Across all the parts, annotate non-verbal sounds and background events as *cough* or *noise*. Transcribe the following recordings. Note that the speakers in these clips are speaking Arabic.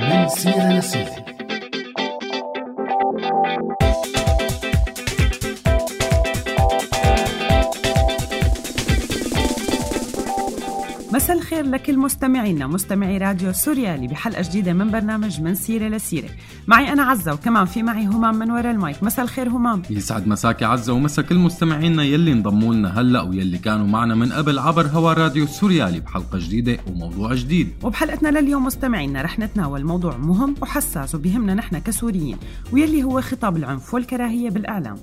من سيرة لسيرة مساء الخير لكل مستمعينا مستمعي راديو سوريالي بحلقة جديدة من برنامج من سيرة لسيرة. معي أنا عزة وكمان في معي همام من وراء المايك. مساء الخير همام. يسعد مساك عزة ومسا كل مستمعينا يلي انضموا لنا هلا ويلي كانوا معنا من قبل عبر هوا راديو سوريالي بحلقة جديدة وموضوع جديد. وبحلقتنا لليوم مستمعينا رح نتناول موضوع مهم وحساس وبيهمنا نحن كسوريين ويلي هو خطاب العنف والكراهية بالإعلام.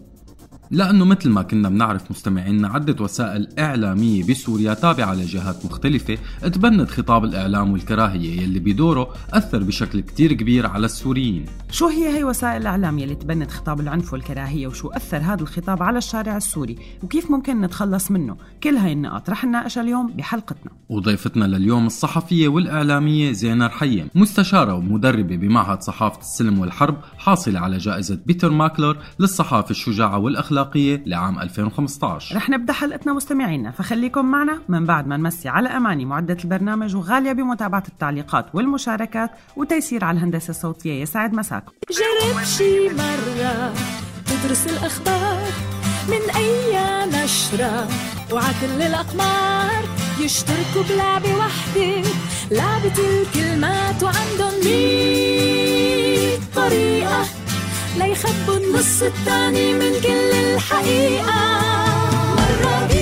لأنه مثل ما كنا بنعرف مستمعينا عدة وسائل إعلامية بسوريا تابعة لجهات مختلفة تبنت خطاب الإعلام والكراهية يلي بدوره أثر بشكل كتير كبير على السوريين. شو هي هي وسائل الإعلام يلي تبنت خطاب العنف والكراهية وشو أثر هذا الخطاب على الشارع السوري؟ وكيف ممكن نتخلص منه؟ كل هاي النقاط رح نناقشها اليوم بحلقتنا. وضيفتنا لليوم الصحفية والإعلامية زينة رحيم مستشارة ومدربة بمعهد صحافة السلم والحرب حاصلة على جائزة بيتر ماكلر للصحافة الشجاعة والأخلاق الأخلاقية لعام 2015 رح نبدأ حلقتنا مستمعينا فخليكم معنا من بعد ما نمسي على أماني معدة البرنامج وغالية بمتابعة التعليقات والمشاركات وتيسير على الهندسة الصوتية. يسعد مساكم. جرب شي مرة تدرس الأخبار من أي نشرة وعكل الأقمار يشتركوا بلعبة وحدة. لعبة الكلمات وعندهم مية طريقة. ليخبوا النص التاني من كل الحقيقة. مرة بيقولوا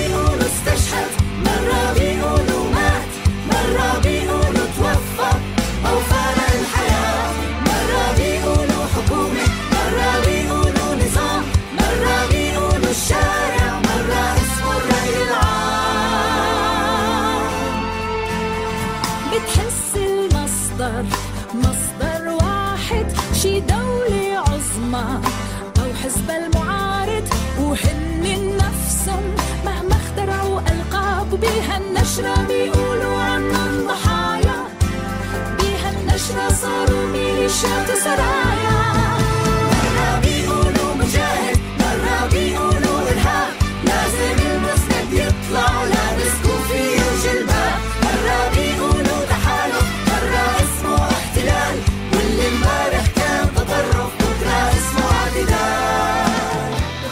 ميليشيات وسرايا مرة بيقولوا مجاهد مرة بيقولوا لازم مرة بيقولوا تحالف مرة اسمه احتلال واللي كان تطرف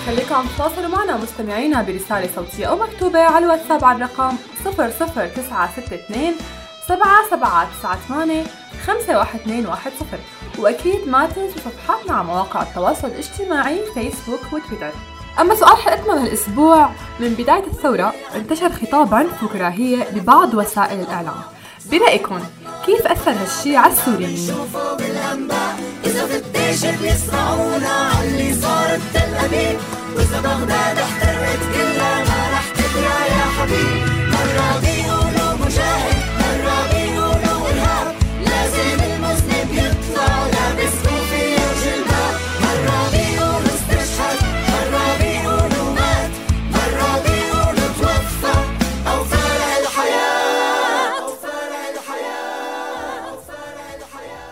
خليكم عم تتواصلوا معنا مستمعينا برسالة صوتية أو مكتوبة على الواتساب على الرقم 00962 7798 51210 وأكيد ما تنسوا صفحاتنا على مواقع التواصل الاجتماعي فيسبوك وتويتر. أما سؤال حلقتنا لهالأسبوع من بداية الثورة انتشر خطاب عنف وكراهية ببعض وسائل الإعلام. برأيكم كيف أثر هالشي على السوريين؟ إذا أبيب. وإذا بغداد احترقت كلها ما رح تدرى يا حبيب. مرة بيقولوا مجاهد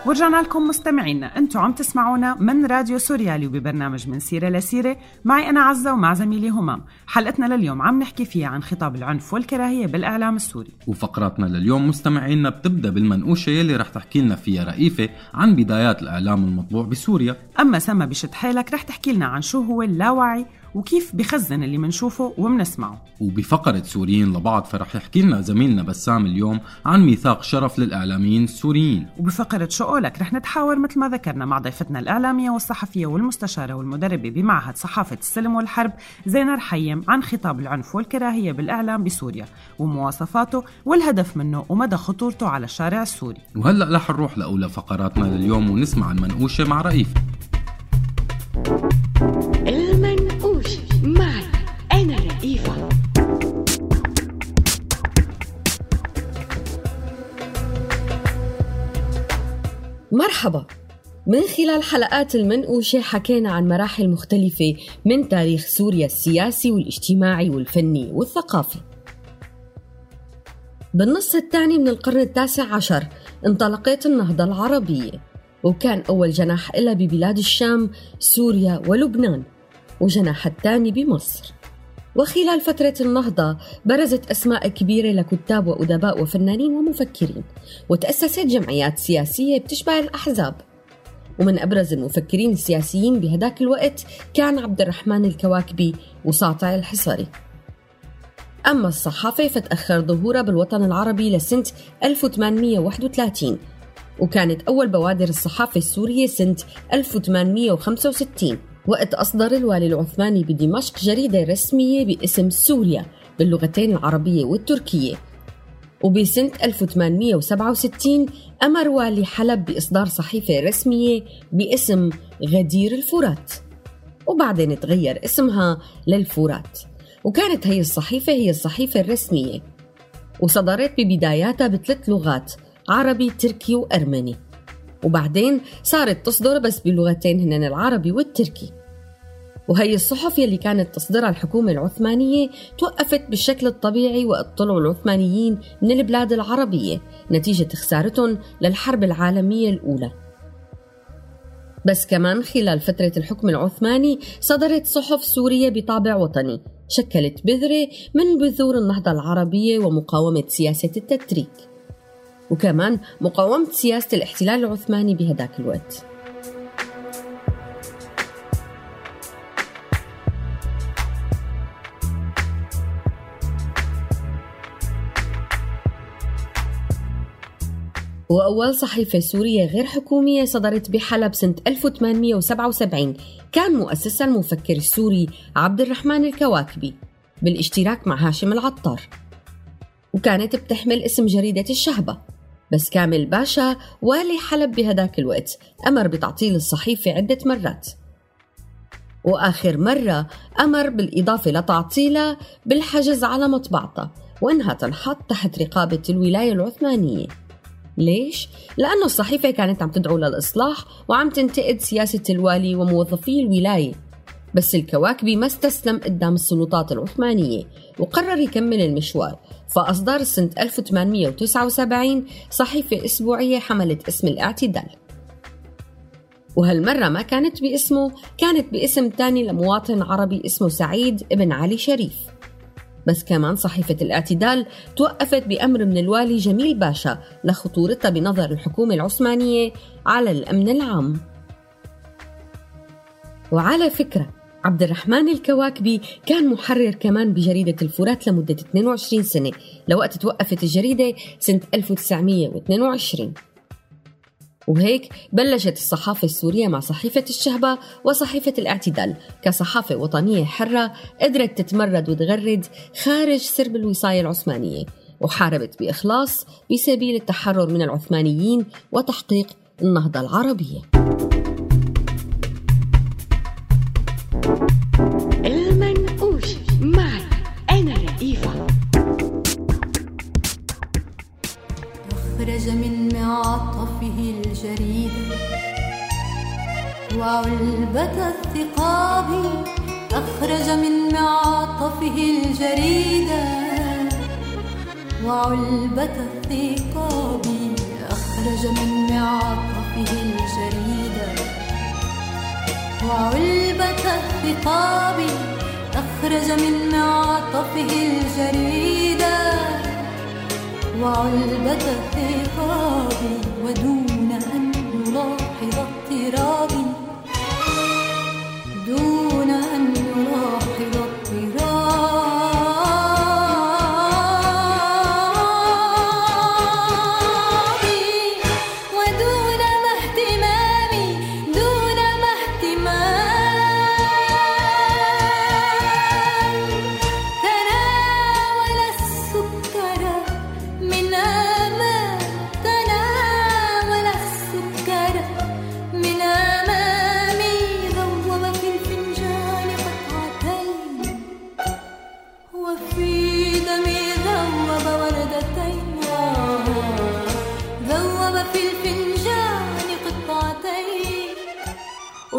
ورجعنا لكم مستمعينا أنتم عم تسمعونا من راديو سوريالي وببرنامج من سيرة لسيرة. معي أنا عزة ومع زميلي همام. حلقتنا لليوم عم نحكي فيها عن خطاب العنف والكراهية بالإعلام السوري. وفقراتنا لليوم مستمعينا بتبدأ بالمنقوشة يلي رح تحكي لنا فيها رئيفة عن بدايات الإعلام المطبوع بسوريا. أما سما بشد حيلك رح تحكي لنا عن شو هو اللاوعي وكيف بخزن اللي منشوفه ومنسمعه. وبفقرة سوريين لبعض فرح يحكي لنا زميلنا بسام اليوم عن ميثاق شرف للإعلاميين السوريين. وبفقرة شو قولك رح نتحاور مثل ما ذكرنا مع ضيفتنا الإعلامية والصحفية والمستشارة والمدربة بمعهد صحافة السلم والحرب زينة رحيم عن خطاب العنف والكراهية بالإعلام بسوريا ومواصفاته والهدف منه ومدى خطورته على الشارع السوري. وهلأ رح نروح لأولى فقراتنا لليوم ونسمع المنقوشة مع رئيف مرحبا. من خلال حلقات المنقوشة حكينا عن مراحل مختلفة من تاريخ سوريا السياسي والاجتماعي والفني والثقافي. بالنص الثاني من القرن التاسع عشر انطلقت النهضة العربية وكان أول جناح إلها ببلاد الشام سوريا ولبنان وجناح الثاني بمصر. وخلال فترة النهضة برزت أسماء كبيرة لكتاب وأدباء وفنانين ومفكرين وتأسست جمعيات سياسية بتشبه الأحزاب. ومن أبرز المفكرين السياسيين بهداك الوقت كان عبد الرحمن الكواكبي وساطع الحصري. أما الصحافة فتأخر ظهورها بالوطن العربي لسنة 1831 وكانت أول بوادر الصحافة السورية سنة 1865 وقت أصدر الوالي العثماني بدمشق جريدة رسمية باسم سوريا باللغتين العربية والتركية. وبسنة 1867 أمر والي حلب بإصدار صحيفة رسمية باسم غدير الفرات. وبعدين تغير اسمها للفرات. وكانت هي الصحيفة هي الصحيفة الرسمية. وصدرت ببداياتها بثلاث لغات عربي تركي وأرمني. وبعدين صارت تصدر بس بلغتين هن العربي والتركي. وهي الصحف يلي كانت تصدرها الحكومة العثمانية توقفت بالشكل الطبيعي وقت طلعوا العثمانيين من البلاد العربية نتيجة خسارتهم للحرب العالمية الأولى. بس كمان خلال فترة الحكم العثماني صدرت صحف سورية بطابع وطني شكلت بذرة من بذور النهضة العربية ومقاومة سياسة التتريك. وكمان مقاومة سياسة الاحتلال العثماني بهداك الوقت. وأول صحيفة سورية غير حكومية صدرت بحلب سنة 1877 كان مؤسسها المفكر السوري عبد الرحمن الكواكبي بالاشتراك مع هاشم العطار. وكانت بتحمل اسم جريدة الشهبة. بس كامل باشا والي حلب بهداك الوقت أمر بتعطيل الصحيفة عدة مرات. وآخر مرة أمر بالإضافة لتعطيلها بالحجز على مطبعتها وإنها تنحط تحت رقابة الولاية العثمانية. ليش؟ لأنه الصحيفة كانت عم تدعو للإصلاح وعم تنتقد سياسة الوالي وموظفي الولاية. بس الكواكبي ما استسلم قدام السلطات العثمانية وقرر يكمل المشوار. فأصدر سنة 1879 صحيفة أسبوعية حملت اسم الاعتدال. وهالمرة ما كانت باسمه كانت باسم تاني لمواطن عربي اسمه سعيد ابن علي شريف. بس كمان صحيفة الاعتدال توقفت بأمر من الوالي جميل باشا لخطورتها بنظر الحكومة العثمانية على الأمن العام. وعلى فكرة عبد الرحمن الكواكبي كان محرر كمان بجريدة الفرات لمدة 22 سنة لوقت توقفت الجريدة سنة 1922 وهيك بلشت الصحافة السورية مع صحيفة الشهبة وصحيفة الاعتدال. كصحافة وطنية حرة قدرت تتمرد وتغرد خارج سرب الوصاية العثمانية وحاربت بإخلاص بسبيل التحرر من العثمانيين وتحقيق النهضة العربية. المنقوش معي. أنا رئيفة أخرج من معطفه الجريدة وعلبة الثقاب أخرج من معطفه الجريدة. وعلبة الثقاب أخرج من معطفه الجريدة. وعلبة الثقاب أخرج من معطفه الجريدة. وعلبة الثقاب ودون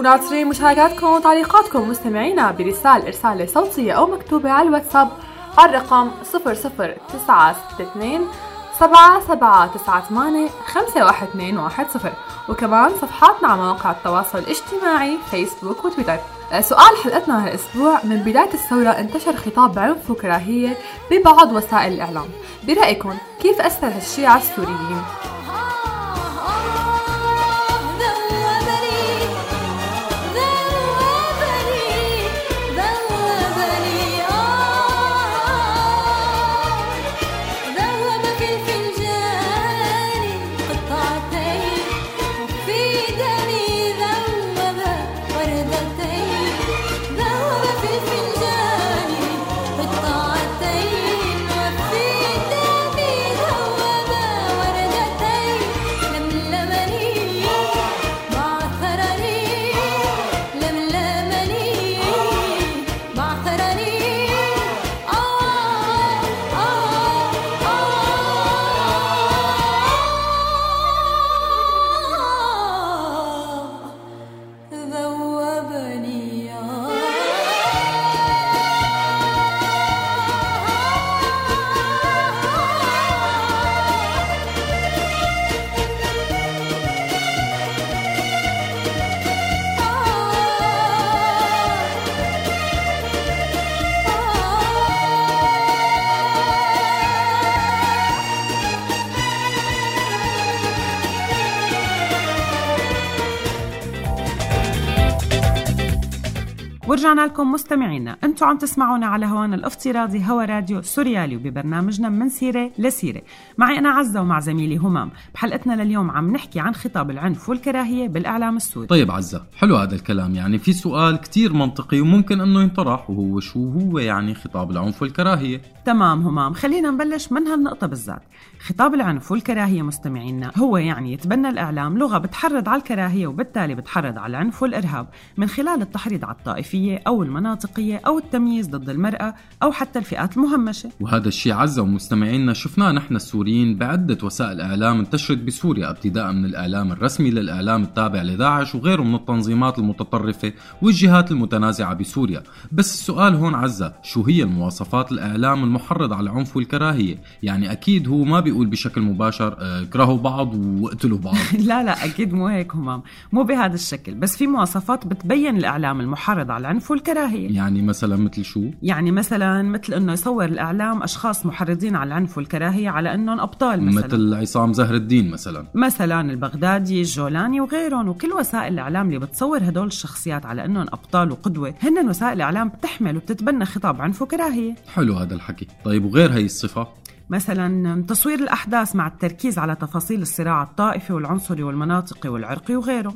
وناطرين مشاركاتكم وتعليقاتكم مستمعينا برسالة إرسالة صوتية أو مكتوبة على الواتساب على الرقم 00962 سبعة سبعة تسعة ثمانية خمسة واحد اثنين واحد صفر. وكمان صفحاتنا على مواقع التواصل الاجتماعي فيسبوك وتويتر. آه، سؤال حلقتنا هالأسبوع من بداية الثورة انتشر خطاب عنف وكراهية ببعض وسائل الإعلام. برأيكم كيف أثر هالشي على السوريين؟ ورجعنا لكم مستمعينا. أنتم عم تسمعونا على هوانا الافتراضي هوا راديو سوريالي وببرنامجنا من سيرة لسيرة. معي أنا عزة ومع زميلي همام. بحلقتنا لليوم عم نحكي عن خطاب العنف والكراهية بالإعلام السوري. طيب عزة حلو هذا الكلام. يعني في سؤال كتير منطقي وممكن إنه ينطرح وهو شو هو يعني خطاب العنف والكراهية؟ تمام همام خلينا نبلش من هالنقطة بالذات. خطاب العنف والكراهية مستمعينا هو يعني يتبنى الإعلام لغة بتحرض على الكراهية وبالتالي بتحرض على العنف والإرهاب. من خلال التحريض على الطائفية أو المناطقية أو التمييز ضد المرأة أو حتى الفئات المهمشة. وهذا الشيء عزة ومستمعينا شفناه نحن السوريين بعدة وسائل إعلام انتشرت بسوريا ابتداء من الإعلام الرسمي للإعلام التابع لداعش وغيره من التنظيمات المتطرفة والجهات المتنازعة بسوريا. بس السؤال هون عزة شو هي المواصفات الإعلام المحرض على العنف والكراهية؟ يعني أكيد هو ما بيقول بشكل مباشر آه، اكرهوا بعض واقتلوا بعض. *laughs* لا لا أكيد مو هيك همام. مو بهذا الشكل. بس في مواصفات بتبين الإعلام المحرض على العنف والكراهية يعني مثلا مثل شو؟ يعني مثلا مثل إنه يصور الإعلام أشخاص محرضين على العنف والكراهية على إنهم أبطال مثلا. مثل عصام زهر الدين مثلا. مثلا البغدادي الجولاني وغيرهم وكل وسائل الإعلام اللي بتصور هدول الشخصيات على إنهم أبطال وقدوة هن وسائل إعلام بتحمل وبتتبنى خطاب عنف وكراهية. حلو هذا الحكي. طيب وغير هي الصفة؟ مثلا تصوير الأحداث مع التركيز على تفاصيل الصراع الطائفي والعنصري والمناطقي والعرقي وغيره.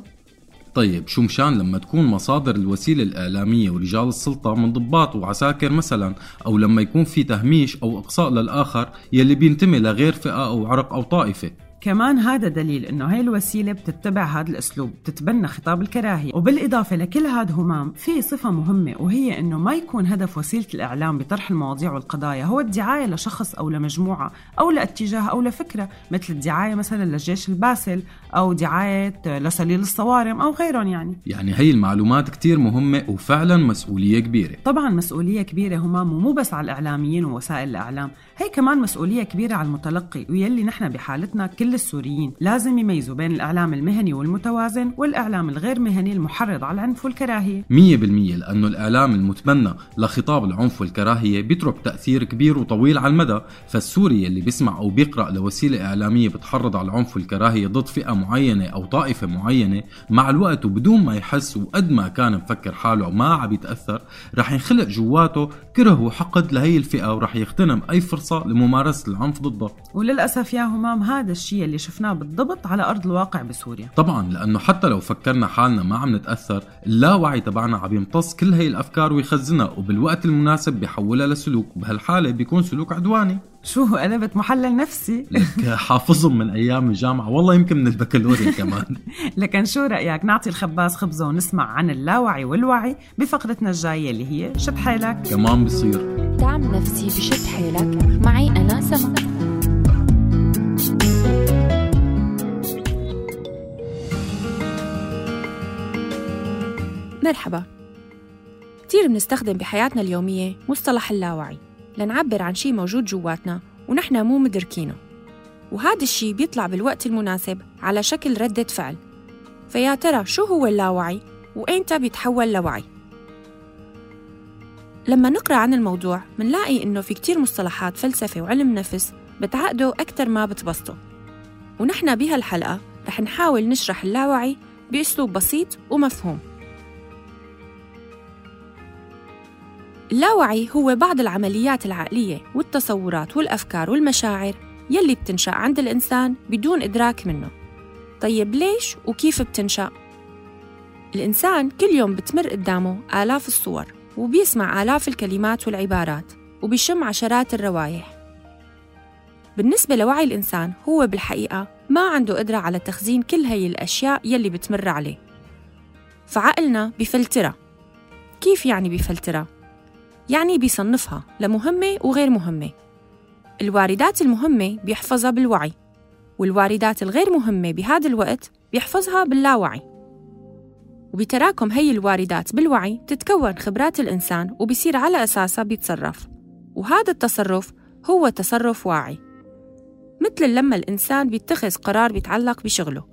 طيب شو مشان لما تكون مصادر الوسيلة الإعلامية ورجال السلطة من ضباط وعساكر مثلا أو لما يكون في تهميش أو إقصاء للآخر يلي بينتمي لغير فئة أو عرق أو طائفة؟ كمان هذا دليل إنه هاي الوسيلة بتتبع هذا الأسلوب بتتبنى خطاب الكراهية. وبالإضافة لكل هذا همام في صفة مهمة وهي إنه ما يكون هدف وسيلة الإعلام بطرح المواضيع والقضايا هو الدعاية لشخص أو لمجموعة أو لاتجاه أو لفكرة مثل الدعاية مثلا للجيش الباسل أو دعاية لسليل الصوارم أو غيرهم يعني. يعني هي المعلومات كتير مهمة وفعلا مسؤولية كبيرة. طبعا مسؤولية كبيرة همام ومو بس على الإعلاميين ووسائل الإعلام هي كمان مسؤولية كبيرة على المتلقي ويلي نحن بحالتنا كل السوريين لازم يميزوا بين الإعلام المهني والمتوازن والإعلام الغير مهني المحرض على العنف والكراهية. مية بالمية لأنه الإعلام المتبنى لخطاب العنف والكراهية بيترك تأثير كبير وطويل على المدى فالسوري اللي بيسمع أو بيقرأ لوسيلة إعلامية بتحرض على العنف والكراهية ضد فئة معينة أو طائفة معينة مع الوقت وبدون ما يحس وقد ما كان مفكر حاله ما عم يتأثر رح ينخلق جواته كره وحقد لهي الفئة ورح يغتنم أي فرصة لممارسة العنف ضده وللأسف يا همام هذا الشيء اللي شفناه بالضبط على أرض الواقع بسوريا. طبعا لأنه حتى لو فكرنا حالنا ما عم نتأثر اللاوعي تبعنا عم يمتص كل هي الأفكار ويخزنها وبالوقت المناسب بيحولها لسلوك وبهالحالة بيكون سلوك عدواني. شو قلبت محلل نفسي. *laughs* لك حافظهم من أيام الجامعة. والله يمكن من البكالوريا *laughs* كمان. لكن شو رأيك؟ نعطي الخباز خبزة ونسمع عن اللاوعي والوعي بفقرتنا الجاية اللي هي شد حيلك. كمان بصير. دعم نفسي بشد حيلك. معي أنا سما مرحبا. كتير بنستخدم بحياتنا اليومية مصطلح اللاوعي. لنعبر عن شي موجود جواتنا ونحن مو مدركينه. وهذا الشي بيطلع بالوقت المناسب على شكل ردة فعل. فيا ترى شو هو اللاوعي وإمتى بيتحول لوعي؟ لما نقرأ عن الموضوع منلاقي إنه في كتير مصطلحات فلسفة وعلم نفس بتعقدوا أكتر ما بتبسطوا ونحن بهالحلقة رح نحاول نشرح اللاوعي بأسلوب بسيط ومفهوم. اللاوعي هو بعض العمليات العقلية والتصورات والأفكار والمشاعر يلي بتنشأ عند الإنسان بدون إدراك منه طيب ليش وكيف بتنشأ؟ الإنسان كل يوم بتمر قدامه آلاف الصور وبيسمع آلاف الكلمات والعبارات وبيشم عشرات الروائح بالنسبة لوعي الإنسان هو بالحقيقة ما عنده قدرة على تخزين كل هي الأشياء يلي بتمر عليه فعقلنا بفلترها كيف يعني بفلترها؟ يعني بيصنفها لمهمة وغير مهمة. الواردات المهمة بيحفظها بالوعي والواردات الغير مهمة بهذا الوقت بيحفظها باللاوعي. وبتراكم هي الواردات بالوعي تتكون خبرات الإنسان وبيصير على أساسها بيتصرف. وهذا التصرف هو تصرف واعي. مثل لما الإنسان بيتخذ قرار بيتعلق بشغله.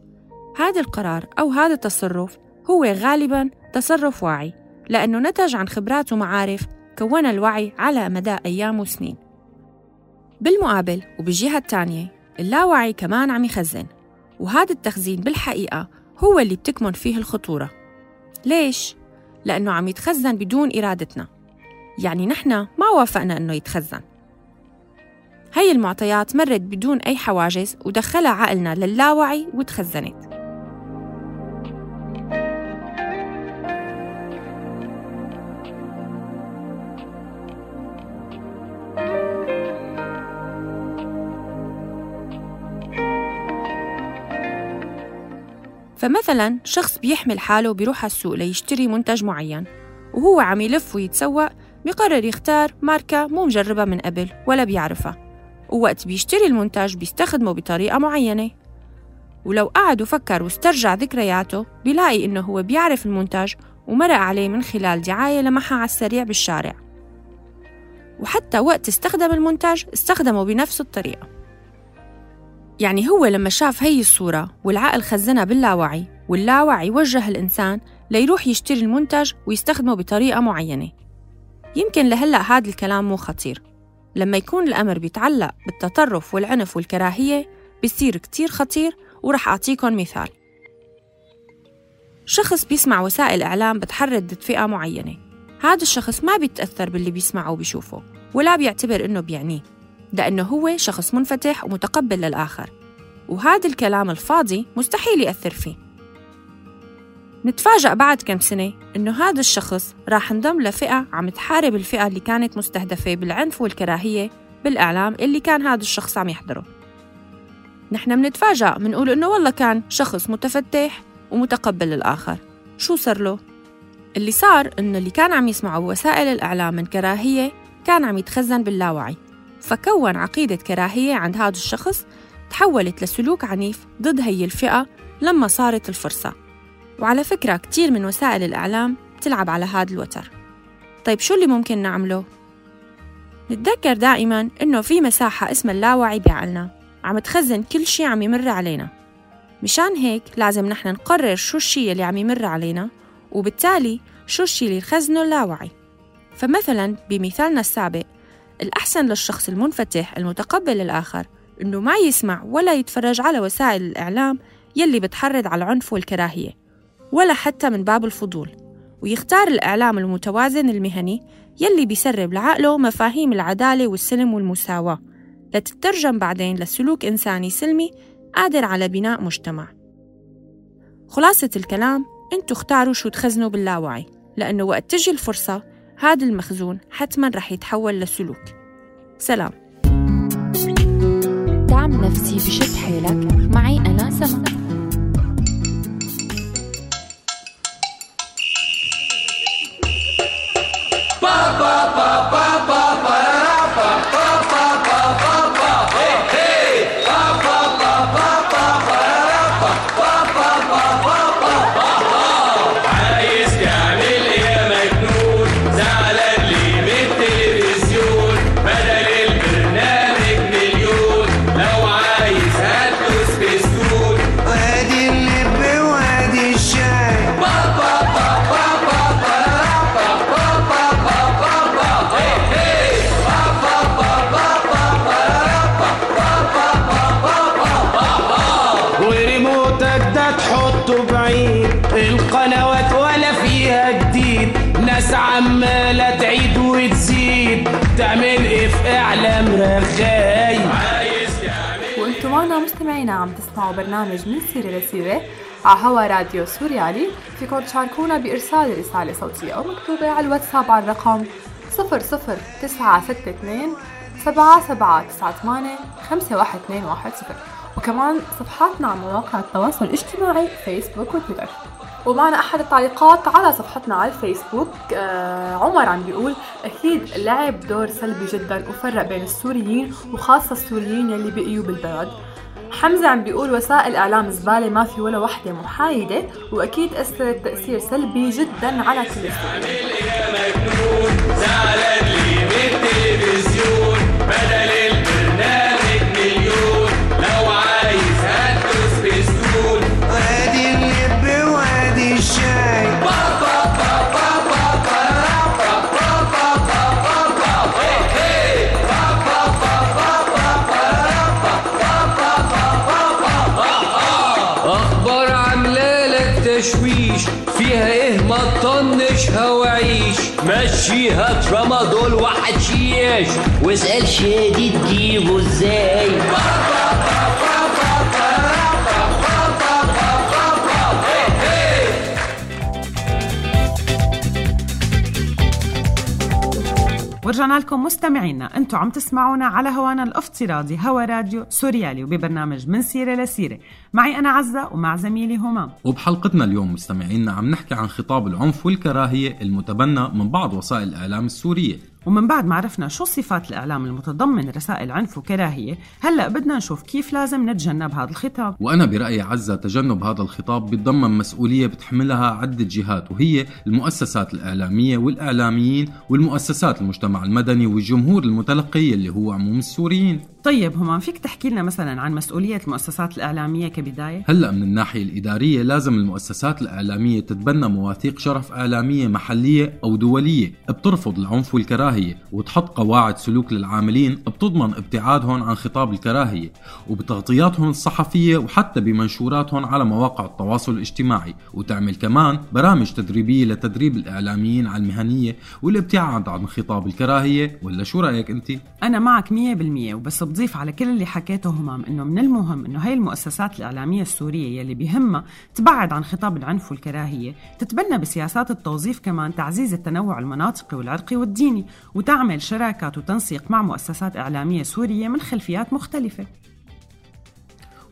هذا القرار أو هذا التصرف هو غالباً تصرف واعي لأنه نتج عن خبرات ومعارف كونها الوعي على مدى أيام وسنين. بالمقابل وبالجهة الثانية اللاوعي كمان عم يخزن وهذا التخزين بالحقيقة هو اللي بتكمن فيه الخطورة. ليش؟ لأنه عم يتخزن بدون إرادتنا. يعني نحن ما وافقنا أنه يتخزن. هي المعطيات مرت بدون أي حواجز ودخلها عقلنا للاوعي وتخزنت. فمثلا شخص بيحمل حاله بيروح على السوق ليشتري منتج معين وهو عم يلف ويتسوق بيقرر يختار ماركة مو مجربة من قبل ولا بيعرفها. ووقت بيشتري المنتج بيستخدمه بطريقة معينة. ولو قعد وفكر واسترجع ذكرياته بيلاقي إنه هو بيعرف المنتج ومرق عليه من خلال دعاية لمحها على السريع بالشارع. وحتى وقت استخدم المنتج استخدمه بنفس الطريقة. يعني هو لما شاف هي الصورة والعقل خزنها باللاوعي واللاوعي وجه الإنسان ليروح يشتري المنتج ويستخدمه بطريقة معينة. يمكن لهلأ هذا الكلام مو خطير. لما يكون الأمر بيتعلق بالتطرف والعنف والكراهية بيصير كتير خطير ورح أعطيكم مثال. شخص بيسمع وسائل إعلام بتحرض ضد فئة معينة. هذا الشخص ما بيتأثر باللي بيسمعه وبيشوفه ولا بيعتبر إنه بيعنيه. لأنه هو شخص منفتح ومتقبل للآخر. وهذا الكلام الفاضي مستحيل يأثر فيه. نتفاجأ بعد كم سنة إنه هذا الشخص راح انضم لفئة عم تحارب الفئة اللي كانت مستهدفة بالعنف والكراهية بالإعلام اللي كان هذا الشخص عم يحضره. نحن منتفاجأ منقول إنه والله كان شخص متفتح ومتقبل للآخر. شو صار له؟ اللي صار إنه اللي كان عم يسمعه وسائل الإعلام من كراهية كان عم يتخزن باللاوعي. فكون عقيدة كراهية عند هذا الشخص تحولت لسلوك عنيف ضد هي الفئة لما صارت الفرصة. وعلى فكرة كتير من وسائل الإعلام تلعب على هذا الوتر. طيب شو اللي ممكن نعمله؟ نتذكر دائما إنه في مساحة اسمها اللاوعي بعقلنا عم تخزن كل شي عم يمر علينا. مشان هيك لازم نحن نقرر شو الشي اللي عم يمر علينا وبالتالي شو الشي اللي خزنه اللاوعي. فمثلا بمثالنا السابق الأحسن للشخص المنفتح المتقبل للآخر إنه ما يسمع ولا يتفرج على وسائل الإعلام يلي بتحرض على العنف والكراهية ولا حتى من باب الفضول. ويختار الإعلام المتوازن المهني يلي بيسرب لعقله مفاهيم العدالة والسلم والمساواة لتترجم بعدين لسلوك إنساني سلمي قادر على بناء مجتمع. خلاصة الكلام أنتوا اختاروا شو تخزنوا باللاوعي لأنه وقت تجي الفرصة هذا المخزون حتما رح يتحول لسلوك. سلام. دعم نفسي بشد حيلك. معي أنا سما عايز تسمعوا برنامج من سيرة لسيرة على هوا راديو سوريالي فيكم تشاركونا بإرسال رسالة صوتية أو مكتوبة على الواتساب على الرقم 00962 7798 51210 وكمان صفحاتنا على مواقع التواصل الاجتماعي فيسبوك وتويتر. ومعنا أحد التعليقات على صفحتنا على الفيسبوك آه عمر عم بيقول أكيد لعب دور سلبي جدا وفرق بين السوريين وخاصة السوريين يلي بقيوا بالبلد. حمزة عم بيقول وسائل إعلام زبالة ما في ولا وحدة محايدة وأكيد أثرت تأثير سلبي جدا على كل ما تطنشها وعيش مشيها ترامادول وحشيش واسأل شادي تجيبه إزاي ورجعنا لكم مستمعينا. أنتم عم تسمعونا على هوانا الافتراضي هوا راديو سوريالي وببرنامج من سيرة لسيرة. معي أنا عزة ومع زميلي همام وبحلقتنا اليوم مستمعينا عم نحكي عن خطاب العنف والكراهية المتبنى من بعض وسائل الإعلام السورية. ومن بعد ما عرفنا شو صفات الإعلام المتضمن رسائل عنف وكراهية هلأ بدنا نشوف كيف لازم نتجنب هذا الخطاب. وأنا برأيي عزة تجنب هذا الخطاب بيتضمن مسؤولية بتحملها عدة جهات وهي المؤسسات الإعلامية والإعلاميين والمؤسسات المجتمع المدني والجمهور المتلقي اللي هو عموم السوريين. طيب همام فيك تحكي لنا مثلا عن مسؤولية المؤسسات الإعلامية كبداية؟ هلأ من الناحية الإدارية لازم المؤسسات الإعلامية تتبنى مواثيق شرف إعلامية محلية أو دولية بترفض العنف والكراهية وتحط قواعد سلوك للعاملين بتضمن ابتعادهم عن خطاب الكراهية وبتغطياتهم الصحفية وحتى بمنشوراتهم على مواقع التواصل الاجتماعي وتعمل كمان برامج تدريبية لتدريب الإعلاميين على المهنية والابتعاد عن خطاب الكراهية ولا شو رأيك أنت؟ أنا معك مية بالمية وبس بضيف على كل اللي حكيته همام إنه من المهم إنه هاي المؤسسات الإعلامية السورية يلي بهمها تبعد عن خطاب العنف والكراهية تتبنى بسياسات التوظيف كمان تعزيز التنوع المناطقي والعرقي والديني وتعمل شراكات وتنسيق مع مؤسسات إعلامية سورية من خلفيات مختلفة.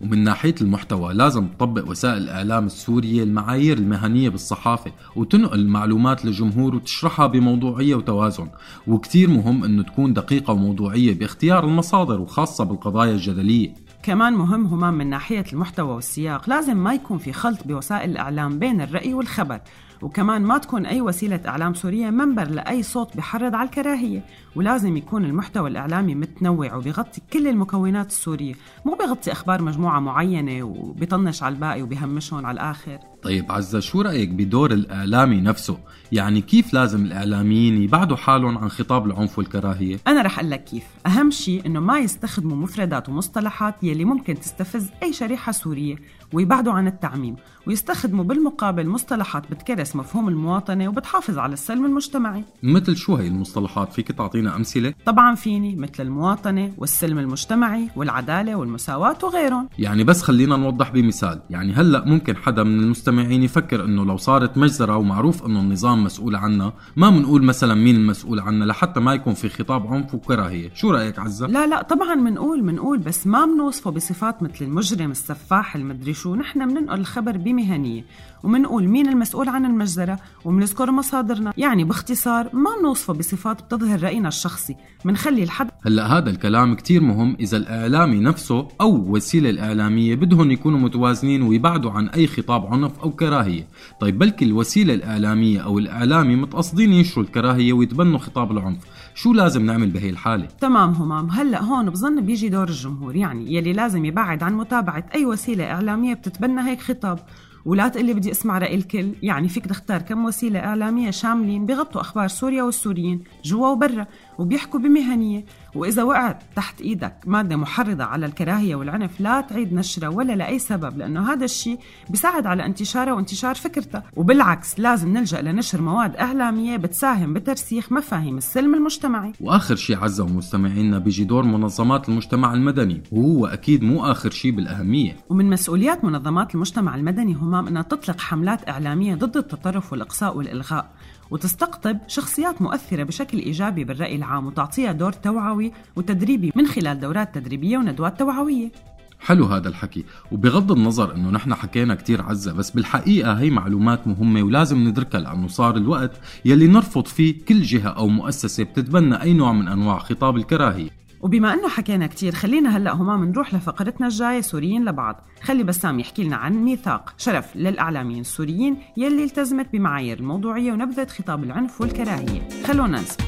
ومن ناحية المحتوى لازم تطبق وسائل الإعلام السورية المعايير المهنية بالصحافة وتنقل المعلومات للجمهور وتشرحها بموضوعية وتوازن. وكتير مهم أنه تكون دقيقة وموضوعية باختيار المصادر وخاصة بالقضايا الجدلية. كمان مهم همام من ناحية المحتوى والسياق لازم ما يكون في خلط بوسائل الإعلام بين الرأي والخبر. وكمان ما تكون أي وسيلة إعلام سورية منبر لأي صوت بحرض على الكراهية ولازم يكون المحتوى الإعلامي متنوع وبيغطي كل المكونات السورية مو بيغطي أخبار مجموعة معينة وبيطنش على الباقي وبيهمشهم على الآخر طيب عزة شو رأيك بدور الإعلامي نفسه؟ يعني كيف لازم الإعلاميين يبعدوا حالهم عن خطاب العنف والكراهية؟ أنا رح أقول لك كيف أهم شيء إنه ما يستخدموا مفردات ومصطلحات يلي ممكن تستفز أي شريحة سورية ويبعدوا عن التعميم ويستخدموا بالمقابل مصطلحات بتكرس مفهوم المواطنة وبتحافظ على السلم المجتمعي مثل شو هي المصطلحات؟ فيك تعطينا أمثلة؟ طبعا فيني مثل المواطنة والسلم المجتمعي والعدالة والمساواة وغيرهم يعني بس خلينا نوضح بمثال يعني هلأ ممكن حدا من المستمعين يفكر إنه لو صارت مجزرة ومعروف إنه النظام مسؤول عنها ما بنقول مثلا مين المسؤول عنها لحتى ما يكون في خطاب عنف وكراهية شو رأيك عزة؟ لا لا طبعا منقول منقول بس ما بنوصفه بصفات مثل المجرم السفاح المدري شو نحن بننقل الخبر بمهنية ومنقول مين المسؤول عن المجزرة ومنذكر مصادرنا. يعني باختصار ما بنوصفه بصفات بتظهر رأينا الشخصي منخلي الحد. هلأ هذا الكلام كتير مهم إذا الإعلامي نفسه أو وسيلة الإعلامية بدهم يكونوا متوازنين ويبعدوا عن أي خطاب عنف أو كراهية. طيب بلكي الوسيلة الإعلامية أو الإعلامي متقصدين ينشروا الكراهية ويتبنوا خطاب العنف. شو لازم نعمل بهي الحالة؟ تمام همام. هلأ هون بظن بيجي دور الجمهور. يعني يلي لازم يبعد عن متابعة أي وسيلة إعلامية بتتبنى هيك خطاب. ولا تقلي بدي أسمع رأي الكل. يعني فيك تختار كم وسيلة إعلامية شاملين بغطوا أخبار سوريا والسوريين جوا وبرا. وبيحكوا بمهنية وإذا وقعت تحت إيدك مادة محرضة على الكراهية والعنف لا تعيد نشرها ولا لأي سبب لأنه هذا الشيء بيساعد على انتشارها وانتشار فكرتها وبالعكس لازم نلجأ لنشر مواد إعلامية بتساهم بترسيخ مفاهيم السلم المجتمعي. وآخر شيء عزة ومستمعينا بيجي دور منظمات المجتمع المدني وهو أكيد مو آخر شيء بالأهمية. ومن مسؤوليات منظمات المجتمع المدني همام أنها تطلق حملات إعلامية ضد التطرف والإقصاء والإلغاء. وتستقطب شخصيات مؤثرة بشكل إيجابي بالرأي العام وتعطيها دور توعوي وتدريبي من خلال دورات تدريبية وندوات توعوية. حلو هذا الحكي وبغض النظر إنه نحن حكينا كتير عزة بس بالحقيقة هي معلومات مهمة ولازم ندركها لأنه صار الوقت يلي نرفض فيه كل جهة أو مؤسسة بتتبنى أي نوع من أنواع خطاب الكراهية. وبما إنه حكينا كتير خلينا هلأ همام نروح لفقرتنا الجاية سوريين لبعض. خلي بسام يحكي لنا عن ميثاق. شرف للإعلاميين السوريين يلي التزمت بمعايير الموضوعية ونبذت خطاب العنف والكراهية. خلونا نسمع.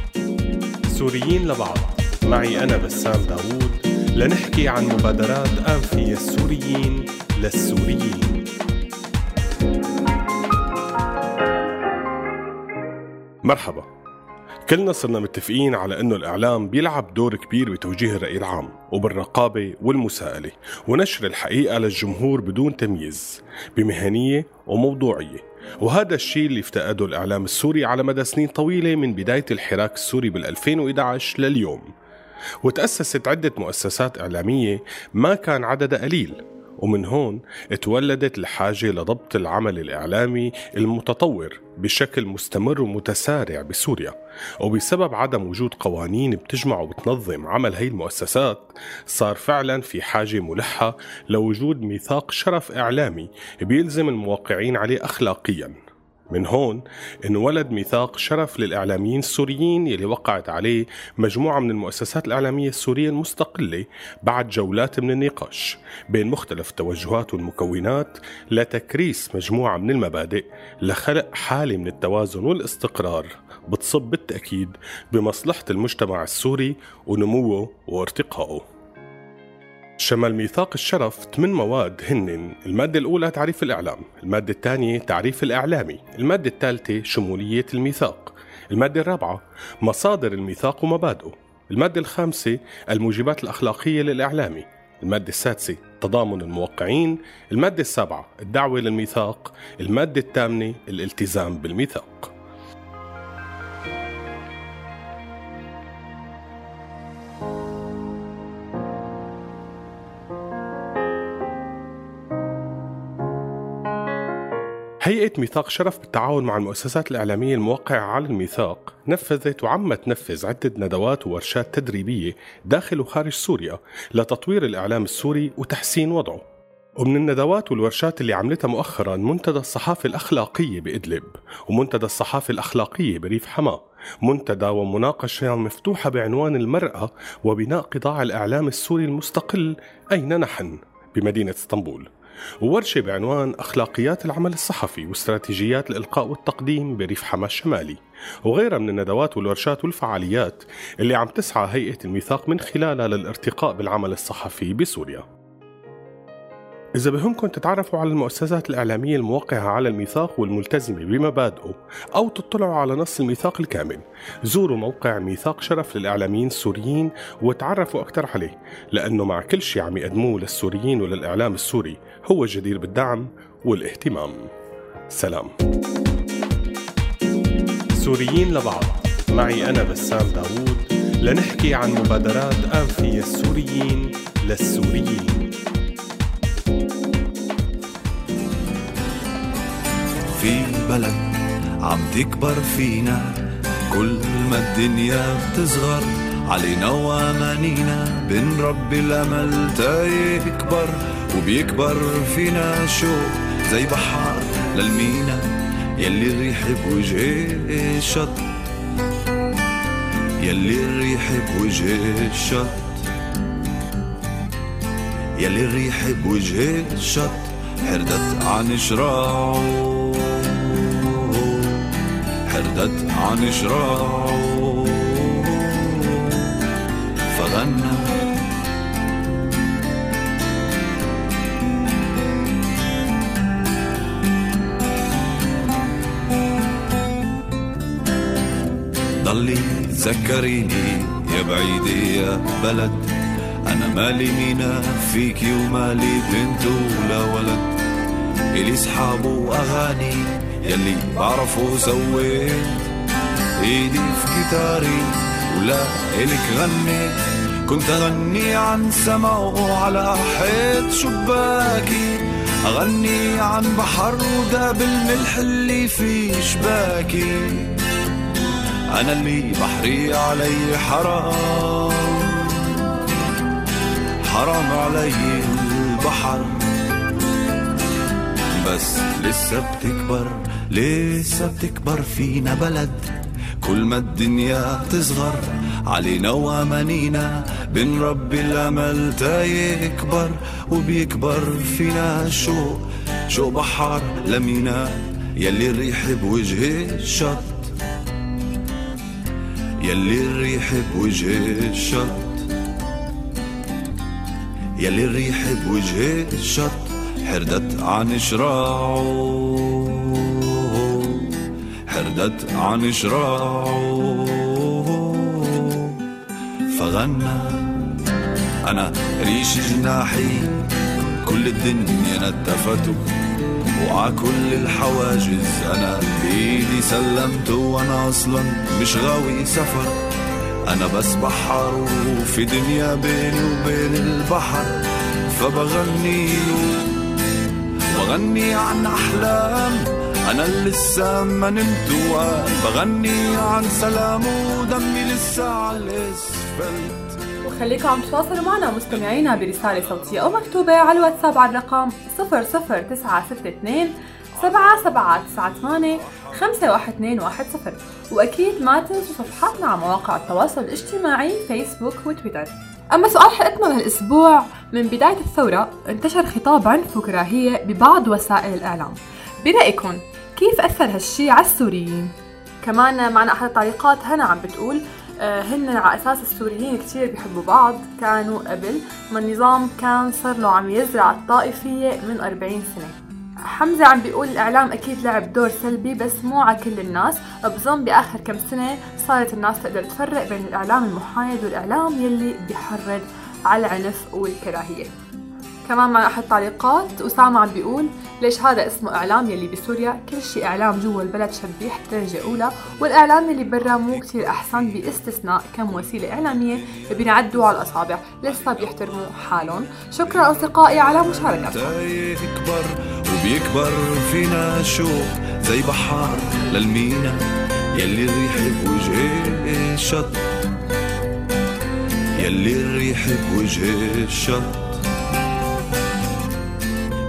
سوريين لبعض. معي أنا بسام داوود لنحكي عن مبادرات أنفية السوريين للسوريين. مرحبا. كلنا صرنا متفقين على إنه الإعلام بيلعب دور كبير بتوجيه الرأي العام وبالرقابة والمساءلة ونشر الحقيقة للجمهور بدون تمييز بمهنية وموضوعية. وهذا الشيء اللي افتقده الإعلام السوري على مدى سنين طويلة من بداية الحراك السوري بال 2011 لليوم. وتأسست عدة مؤسسات إعلامية ما كان عددها قليل. ومن هون تولدت الحاجة لضبط العمل الإعلامي المتطور بشكل مستمر ومتسارع بسوريا. وبسبب عدم وجود قوانين بتجمع وبتنظم عمل هي المؤسسات صار فعلا في حاجة ملحة لوجود ميثاق شرف إعلامي بيلزم الموقعين عليه أخلاقيا. من هون انولد ميثاق شرف للإعلاميين السوريين يلي وقعت عليه مجموعة من المؤسسات الإعلامية السورية المستقلة بعد جولات من النقاش بين مختلف التوجهات والمكونات لتكريس مجموعة من المبادئ لخلق حالة من التوازن والاستقرار بتصب بالتأكيد بمصلحة المجتمع السوري ونموه وارتقائه. شمل ميثاق الشرف ثمان مواد هن المادة الأولى تعريف الإعلام المادة الثانية تعريف الإعلامي المادة الثالثة شمولية الميثاق المادة الرابعة مصادر الميثاق ومبادئه المادة الخامسة الموجبات الأخلاقية للإعلامي المادة السادسة تضامن الموقعين المادة السابعة الدعوة للميثاق المادة الثامنة الالتزام بالميثاق. هيئة ميثاق شرف بالتعاون مع المؤسسات الإعلامية الموقعة على الميثاق نفذت وعم تنفذ عدة ندوات وورشات تدريبية داخل وخارج سوريا لتطوير الإعلام السوري وتحسين وضعه. ومن الندوات والورشات اللي عملتها مؤخرا منتدى الصحافة الأخلاقية بإدلب ومنتدى الصحافة الأخلاقية بريف حماة منتدى ومناقشة مفتوحة بعنوان المرأة وبناء قطاع الإعلام السوري المستقل أين نحن؟ بمدينة إسطنبول. وورشة بعنوان أخلاقيات العمل الصحفي واستراتيجيات الإلقاء والتقديم بريف حما الشمالي وغيرها من الندوات والورشات والفعاليات اللي عم تسعى هيئة الميثاق من خلالها للارتقاء بالعمل الصحفي بسوريا. إذا بهمكم تتعرفوا على المؤسسات الإعلامية الموقعة على الميثاق والملتزمة بمبادئه أو تطلعوا على نص الميثاق الكامل. زوروا موقع ميثاق شرف للإعلاميين السوريين وتعرفوا أكثر عليه لأنه مع كل شيء عم يقدموه للسوريين وللإعلام السوري هو جدير بالدعم والاهتمام. سلام. سوريين لبعض. معي أنا بسام داوود. لنحكي عن مبادرات أنفية السوريين للسوريين. في بلد عم تكبر فينا كل ما الدنيا بتصغر علينا وأمانينا بنربي الأمل تا يكبر. وبيكبر فينا شوق زي بحار للمينا يلي الريح بوجه الشط يلي الريح بوجه الشط يلي الريح بوجه الشط حردت عن شراعه. حردت عن شراعه. ضلي ذكريني يا بعيدة يا بلد. أنا مالي مينا فيكي ومالي بنت ولا ولد. إلي صحاب وأغاني يلي بعرفه سويت إيدي في جيتاري ولا إلك غنيت. كنت أغني عن سما وعلى حيط شباكي. أغني عن بحر وداب الملح اللي في شباكي أنا اللي بحري علي حرام. حرام علي البحر. بس لسه بتكبر لسه بتكبر فينا بلد. كل ما الدنيا تصغر علينا وأمانينا. بنربي الأمل تا يكبر وبيكبر فينا شوق. شوق بحر لمينا يلي الريح بوجه الشط. يلي الريح بوجه الشط. يلي الريح بوجه الشط حردت عن شراعه. حردت عن شراعه. فغنى أنا ريش جناحي. كل الدنيا نتفته. وع كل الحواجز أنا بإيدي سلمته وأنا أصلا مش غاوي سفر. أنا بس بحر وفي دنيا بيني وبين البحر فبغني له بغني عن أحلام. أنا لسه ما نمت بغني عن سلام ودمي لسه على الأسفلت وخليكم عم تتواصلوا معنا مستمعينا برسالة صوتية أو مكتوبة على الواتساب على الرقم 00962 7798 51210 وأكيد ما تنسوا صفحاتنا على مواقع التواصل الاجتماعي فيسبوك وتويتر. أما سؤال حلقتنا لهالأسبوع من بداية الثورة انتشر خطاب عنف وكراهية ببعض وسائل الإعلام. برأيكم كيف أثر هالشي على السوريين؟ كمان معنا أحد التعليقات هنا عم بتقول هن على أساس السوريين كتير بيحبوا بعض كانوا قبل ما النظام كان صار له عم يزرع الطائفية من 40 سنة. حمزة عم بيقول الإعلام أكيد لعب دور سلبي بس مو على كل الناس. بظن بآخر كم سنة صارت الناس تقدر تفرق بين الإعلام المحايد والإعلام يلي بيحرض على العنف والكراهية. كمان مع أحد التعليقات أسامة عم بيقول ليش هذا اسمه إعلام يلي بسوريا كل شي إعلام جوا البلد شبيح درجة أولى. والإعلام يلي برا مو كتير أحسن باستثناء كم وسيلة إعلامية بينعدوا على الأصابع. لسه بيحترموا حالهم. شكرا أصدقائي على مشاركتكم. يكبر وبيكبر فينا شوق زي بحار للمينا يلي الريح بوجه الشط يلي الريح بوجه الشط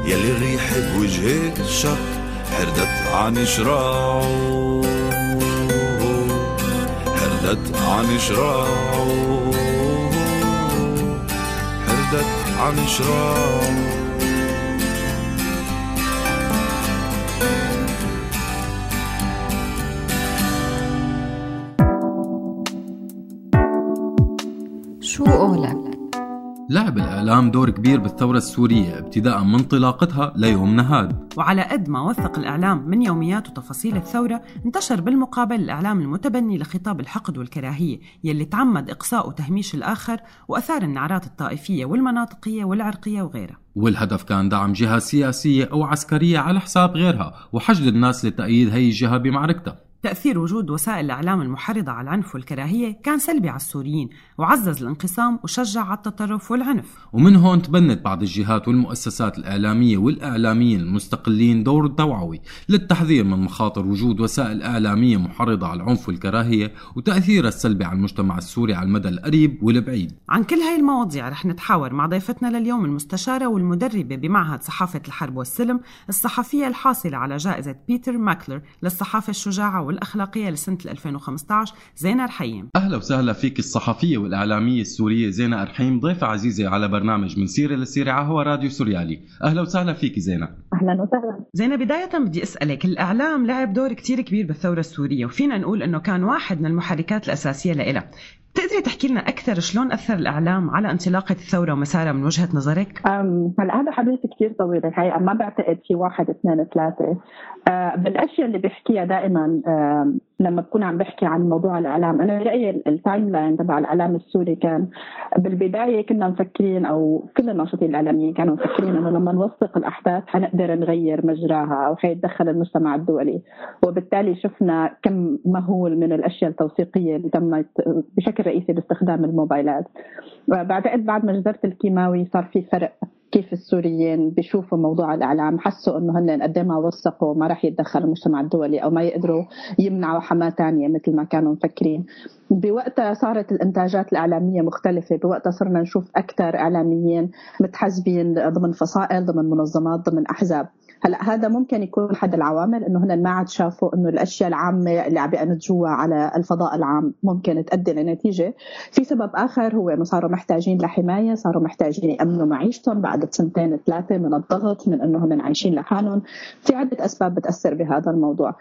يلي الريح بوجه الشط حردت عن شراعه حردت عن شراعه حردت عن شراعه الإعلام دور كبير بالثورة السورية ابتداء من انطلاقتها ليومنا هذا وعلى قد ما وثق الإعلام من يوميات وتفاصيل الثورة انتشر بالمقابل الإعلام المتبني لخطاب الحقد والكراهية يلي تعمد إقصاء وتهميش الآخر وأثار النعرات الطائفية والمناطقية والعرقية وغيرها. والهدف كان دعم جهة سياسية أو عسكرية على حساب غيرها وحشد الناس لتأييد هي الجهة بمعركتها. تأثير وجود وسائل الإعلام المحرضة على العنف والكراهية كان سلبي على السوريين وعزز الانقسام وشجع على التطرف والعنف. ومن هون تبنت بعض الجهات والمؤسسات الإعلامية والإعلاميين المستقلين دور توعوي للتحذير من مخاطر وجود وسائل إعلامية محرضة على العنف والكراهية وتأثيرها السلبي على المجتمع السوري على المدى القريب والبعيد. عن كل هاي المواضيع رح نتحاور مع ضيفتنا لليوم المستشارة والمدربة بمعهد صحافة الحرب والسلم الصحفية الحاصلة على جائزة بيتر ماكلر للصحافة الشجاعة والأخلاقية لسنة 2015 زينة رحيم أهلا وسهلا فيك الصحفية والإعلامية السورية زينة أرحيم ضيفة عزيزة على برنامج من سيرة لسيرة على هو راديو سوريالي أهلا وسهلا فيك زينة. أهلا وسهلا. زينة بداية بدي أسألك الإعلام لعب دور كتير كبير بالثورة السورية وفينا نقول أنه كان واحد من المحركات الأساسية لإلها. تقدري تحكي لنا أكثر شلون أثر الإعلام على انطلاقة الثورة ومسارها من وجهة نظرك؟ هلا هذا حديث كثير طويل الحقيقة ما بعتقد في واحد اثنين ثلاثة. أه بالأشياء اللي بيحكيها دائما أه لما بكون عم بحكي عن موضوع الإعلام أنا برايي ال timeline تبع الإعلام السوري كان بالبداية كنا مفكرين أو كل الناشطين الإعلاميين كانوا مفكرين إنه لما نوثق الأحداث حنقدر نغير مجراها أو حيتدخل المجتمع الدولي. وبالتالي شفنا كم مهول من الأشياء التوثيقية اللي تمت بشكل رئيسي باستخدام الموبايلات. بعتقد بعد ما مجزرة الكيماوي صار في فرق كيف السوريين بيشوفوا موضوع الإعلام؟ حسوا إنه هن قد ما وثقوا ما راح يتدخل المجتمع الدولي أو ما يقدروا يمنعوا حماة ثانية مثل ما كانوا مفكرين. بوقتها صارت الإنتاجات الإعلامية مختلفة بوقتها صرنا نشوف أكثر إعلاميين متحزبين ضمن فصائل ضمن منظمات ضمن أحزاب. هلا هذا ممكن يكون احد العوامل إنه هن ما عاد شافوا إنه الأشياء العامة اللي عم بينتجوها على الفضاء العام ممكن تؤدي لنتيجة. في سبب آخر هو إنه صاروا محتاجين لحماية صاروا محتاجين يأمنوا معيشتهم بعد سنتين ثلاثة من الضغط من إنه هن عايشين لحالهم. في عدة أسباب بتأثر بهذا الموضوع.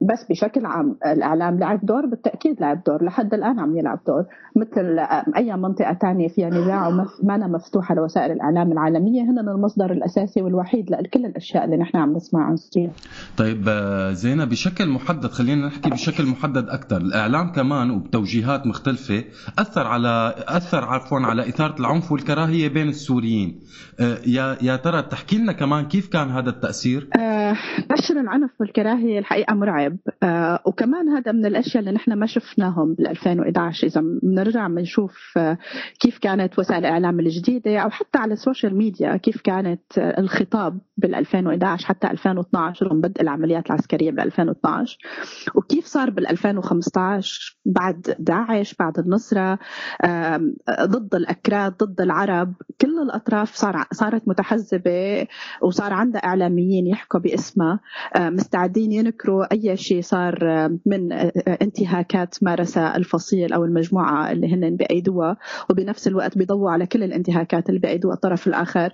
بس بشكل عام الإعلام لعب دور بالتأكيد لعب دور. لحد الآن عم يلعب دور. مثل أي منطقة ثانية فيها نزاع وما مفتوحة لوسائل الإعلام العالمية هن المصدر الأساسي والوحيد لكل الأشياء. اللي نحن عم نسمع عن سوريا. طيب آه، زينة بشكل محدد خلينا نحكي بشكل محدد أكثر الإعلام كمان وبتوجيهات مختلفة أثر على أثر عفوا على إثارة العنف والكراهية بين السوريين. آه، يا يا ترى تحكي لنا كمان كيف كان هذا التأثير؟ آه، نشر العنف والكراهية الحقيقة مرعب. آه، وكمان هذا من الأشياء اللي نحن ما شفناهم بال 2011 إذا بنرجع بنشوف آه، كيف كانت وسائل الإعلام الجديدة أو حتى على السوشيال ميديا كيف كانت الخطاب بال 2011 حتى 2012 رغم بدء العمليات العسكرية بال 2012 وكيف صار بال 2015 بعد داعش بعد النصرة؟ ضد الأكراد ضد العرب. كل الأطراف صار صارت متحزبة وصار عندها إعلاميين يحكوا باسمها. مستعدين ينكروا أي شيء صار من آه، آه، انتهاكات مارسها الفصيل أو المجموعة اللي هن بأيدوها وبنفس الوقت بيضووا على كل الانتهاكات اللي بأيدوها الطرف الآخر.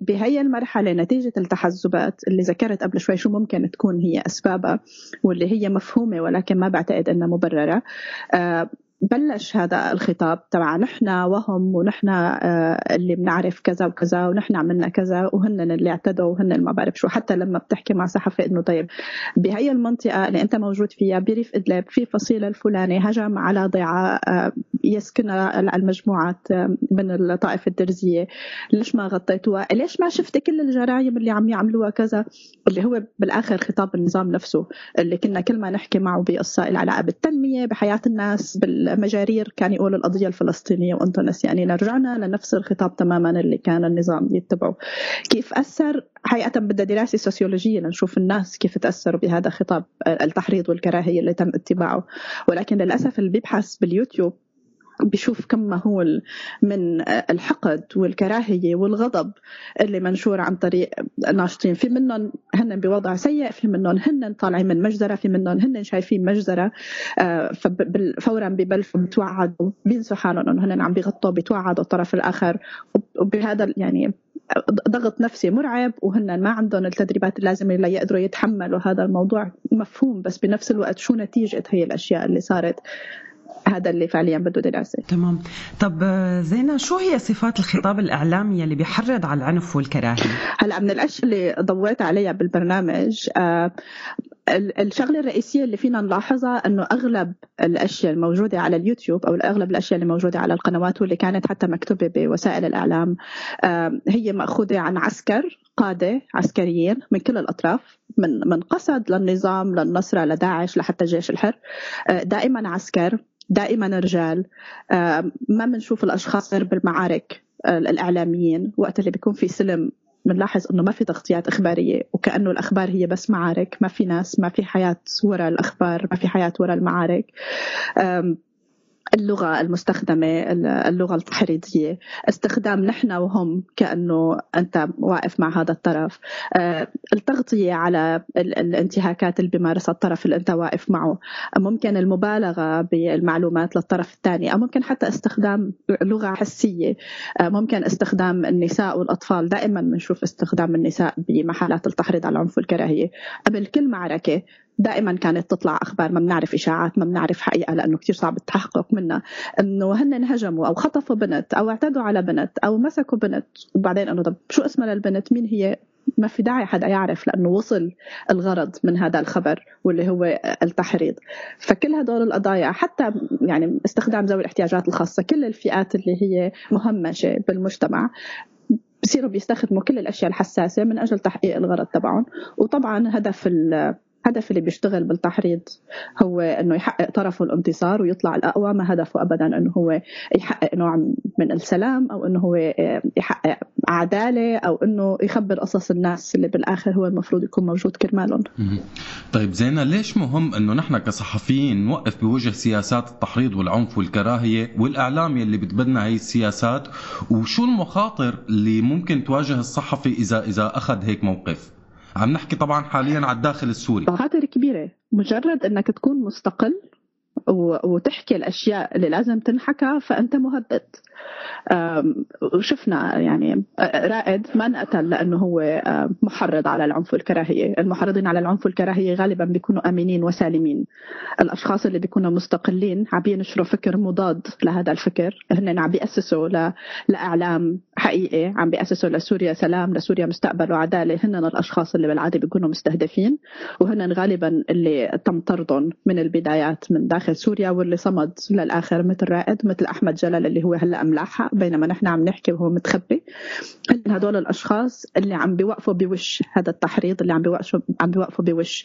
بهي المرحلة نتيجة التحزبات اللي ذكرت قبل شوي شو ممكن تكون هي أسبابها واللي هي مفهومة ولكن ما بعتقد أنها مبررة. آه، بلش هذا الخطاب تبع نحن وهم ونحن آه، اللي بنعرف كذا وكذا ونحن عملنا كذا وهن اللي اعتدوا وهن اللي ما بعرف شو. حتى لما بتحكي مع صحفي إنه طيب بهي المنطقة اللي أنت موجود فيها بريف إدلب في فصيل الفلاني هجم على ضيعة آه، يسكنها المجموعات آه، من الطائفة الدرزية. ليش ما غطيتوها؟ ليش ما شفت كل الجرائم اللي عم يعملوها كذا؟ اللي هو بالآخر خطاب النظام نفسه اللي كنا كل ما نحكي معه بقصه العلاقة بالتنمية بحياة الناس بالمجارير كان يقول القضية الفلسطينية وأنتم نسيانين رجعنا لنفس الخطاب تماما اللي كان النظام يتبعه. كيف أثر؟ حقيقة بدها دراسة سوسيولوجية لنشوف الناس كيف تأثروا بهذا الخطاب التحريض والكراهية اللي تم اتباعه. ولكن للأسف اللي بيبحث باليوتيوب بيشوف كم مهول من الحقد والكراهية والغضب اللي منشور عن طريق ناشطين في منهم هن بوضع سيء في منهم هن طالعين من مجزرة في منهم هن شايفين مجزرة. آه، فورا ببلشوا بيتوعدوا بينسوا حالهم إنه هن عم بيغطوا بيتوعدوا الطرف الآخر. وب- وبهذا يعني ضغط نفسي مرعب وهن ما عندهم التدريبات اللازمة ليقدروا يتحملوا هذا الموضوع. مفهوم بس بنفس الوقت شو نتيجة هي الأشياء اللي صارت. هذا اللي فعليا بده دراسة. تمام. طب آه، زينة شو هي صفات الخطاب الإعلامي اللي بيحرض على العنف والكراهية؟ هلا من الأشياء اللي ضويت عليها بالبرنامج آه، ال- الشغلة الرئيسية اللي فينا نلاحظها إنه أغلب الأشياء الموجودة على اليوتيوب أو أغلب الأشياء اللي موجودة على القنوات واللي كانت حتى مكتوبة بوسائل الإعلام آه، هي مأخوذة عن عسكر قادة عسكريين من كل الأطراف من من قسد للنظام للنصره لداعش لحتى جيش الحر. دائما عسكر دائما رجال. آه، ما بنشوف الأشخاص غير بالمعارك آه، الإعلاميين. وقت اللي بيكون في سلم بنلاحظ إنه ما في تغطيات إخبارية وكأنه الأخبار هي بس معارك. ما في ناس ما في حياة وراء الأخبار ما في حياة وراء المعارك. اللغة المستخدمة اللغة التحريضية. استخدام نحن وهم كأنه أنت واقف مع هذا الطرف. آه، التغطية على ال- الانتهاكات اللي بيمارسها الطرف اللي أنت واقف معه. ممكن المبالغة بالمعلومات للطرف الثاني أو ممكن حتى استخدام لغة حسية. آه، ممكن استخدام النساء والأطفال. دائما بنشوف استخدام النساء بمحلات التحريض على العنف والكراهية. قبل كل معركة دائما كانت تطلع أخبار ما بنعرف إشاعات ما بنعرف حقيقة لأنه كثير صعب التحقق منها. إنه هن انهجموا أو خطفوا بنت أو اعتدوا على بنت أو مسكوا بنت. وبعدين إنه طب شو اسمها للبنت؟ مين هي؟ ما في داعي حدا يعرف لأنه وصل الغرض من هذا الخبر واللي هو التحريض. فكل هدول القضايا حتى يعني استخدام ذوي الاحتياجات الخاصة كل الفئات اللي هي مهمشة بالمجتمع بصيروا بيستخدموا كل الأشياء الحساسة من أجل تحقيق الغرض تبعهم. وطبعا هدف الهدف اللي بيشتغل بالتحريض هو إنه يحقق طرفه الانتصار ويطلع الاقوى ما هدفه ابدا إنه هو يحقق نوع من السلام أو إنه هو يحقق عدالة أو إنه يخبر قصص الناس اللي بالآخر هو المفروض يكون موجود كرمالهم. طيب زينة ليش مهم إنه نحن كصحفيين نوقف بوجه سياسات التحريض والعنف والكراهية والإعلام يلي بتبنى هي السياسات؟ وشو المخاطر اللي ممكن تواجه الصحفي اذا إذا أخذ هيك موقف؟ عم نحكي طبعا حاليا على الداخل السوري. مخاطر كبيرة مجرد إنك تكون مستقل وتحكي الأشياء اللي لازم تنحكى فأنت مهدد أم، وشفنا يعني رائد ما انقتل لأنه هو محرض على العنف والكراهيه، المحرضين على العنف والكراهيه غالبا بيكونوا آمنين وسالمين. الأشخاص اللي بيكونوا مستقلين عم ينشروا فكر مضاد لهذا الفكر، هن عم بيأسسوا. لإعلام حقيقي، عم بيأسسوا لسوريا سلام، لسوريا مستقبل وعدالة، هن الأشخاص اللي بالعادة بيكونوا مستهدفين وهن غالبا اللي تم طردهم من البدايات من داخل سوريا واللي صمد للآخر مثل رائد مثل أحمد جلال اللي هو هلأ ملاحق بينما نحن عم نحكي وهو متخبي. هدول الأشخاص اللي عم بيوقفوا بوش هذا التحريض اللي عم بيوقفوا عم بيوقفوا بوش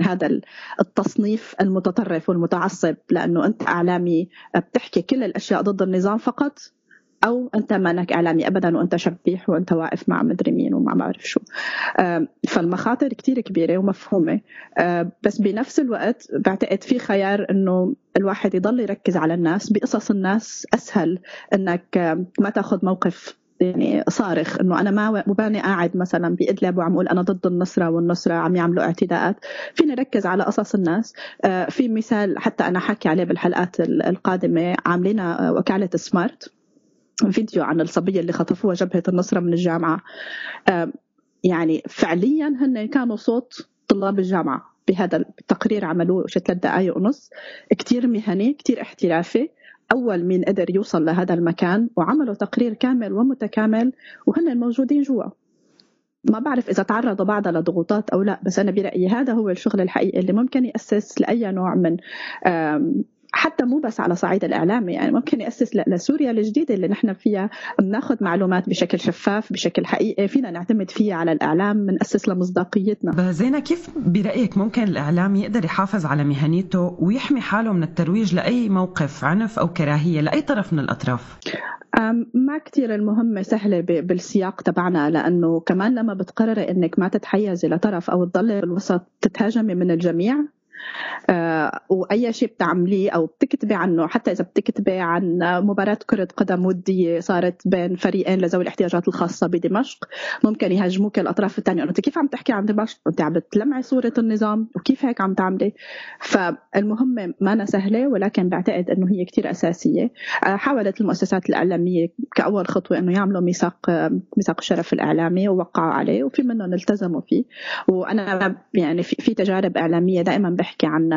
هذا ال- التصنيف المتطرف والمتعصب لأنه أنت إعلامي بتحكي كل الأشياء ضد النظام فقط. أو أنت مانك إعلامي ابدا وأنت شبيح وأنت واقف مع مدري مين وما بعرف شو. فالمخاطر كتير كبيرة ومفهومة. بس بنفس الوقت بعتقد في خيار إنه الواحد يضل يركز على الناس بقصص الناس أسهل إنك ما تأخذ موقف يعني صارخ إنه أنا ما مباني قاعد مثلا بإدلب وعم أقول أنا ضد النصرة والنصرة عم يعملوا اعتداءات. فيني اركز على قصص الناس. في مثال حتى أنا حكي عليه بالحلقات ال- القادمة عاملين آه، وكالة سمارت. فيديو عن الصبية اللي خطفوها جبهة النصره من الجامعة. آم، يعني فعليا هن كانوا صوت طلاب الجامعة بهذا التقرير عملوه ثلاث دقائق ونص. كتير مهني كتير احترافي. أول مين قدر يوصل لهذا المكان وعملوا تقرير كامل ومتكامل وهن موجودين جوا. ما بعرف إذا تعرضوا بعدها لضغوطات أو لا بس أنا برأيي هذا هو الشغل الحقيقي اللي ممكن يأسس لأي نوع من حتى مو بس على صعيد الإعلامي يعني ممكن يأسس لسوريا الجديدة اللي نحن فيها بناخذ معلومات بشكل شفاف بشكل حقيقي فينا نعتمد فيها على الإعلام بنأسس لمصداقيتنا زينة كيف برأيك ممكن الإعلام يقدر يحافظ على مهنيته ويحمي حاله من الترويج لأي موقف عنف أو كراهية لأي طرف من الأطراف؟ أم، ما كتير المهمة سهلة بالسياق تبعنا لأنه كمان لما بتقرري إنك ما تتحيزي لطرف أو تضلي بالوسط تتهاجمي من الجميع وأي شيء بتعمليه أو بتكتبي عنه حتى إذا بتكتبي عن مباراة كرة قدم وديه صارت بين فريقين لذوي الاحتياجات الخاصة بدمشق ممكن يهاجموك الأطراف الثانية. انت كيف عم تحكي عن دمشق؟ انت عم بتلمعي صورة النظام وكيف هيك عم تعملي؟ فالمهمه ما أنا سهلة ولكن بعتقد إنه هي كتير أساسية. آه، حاولت المؤسسات الإعلامية كأول خطوة إنه يعملوا ميثاق آه، ميثاق الشرف الإعلامي ووقعوا عليه وفي منهم التزموا فيه. وأنا يعني في تجارب إعلامية دائما بحكي عن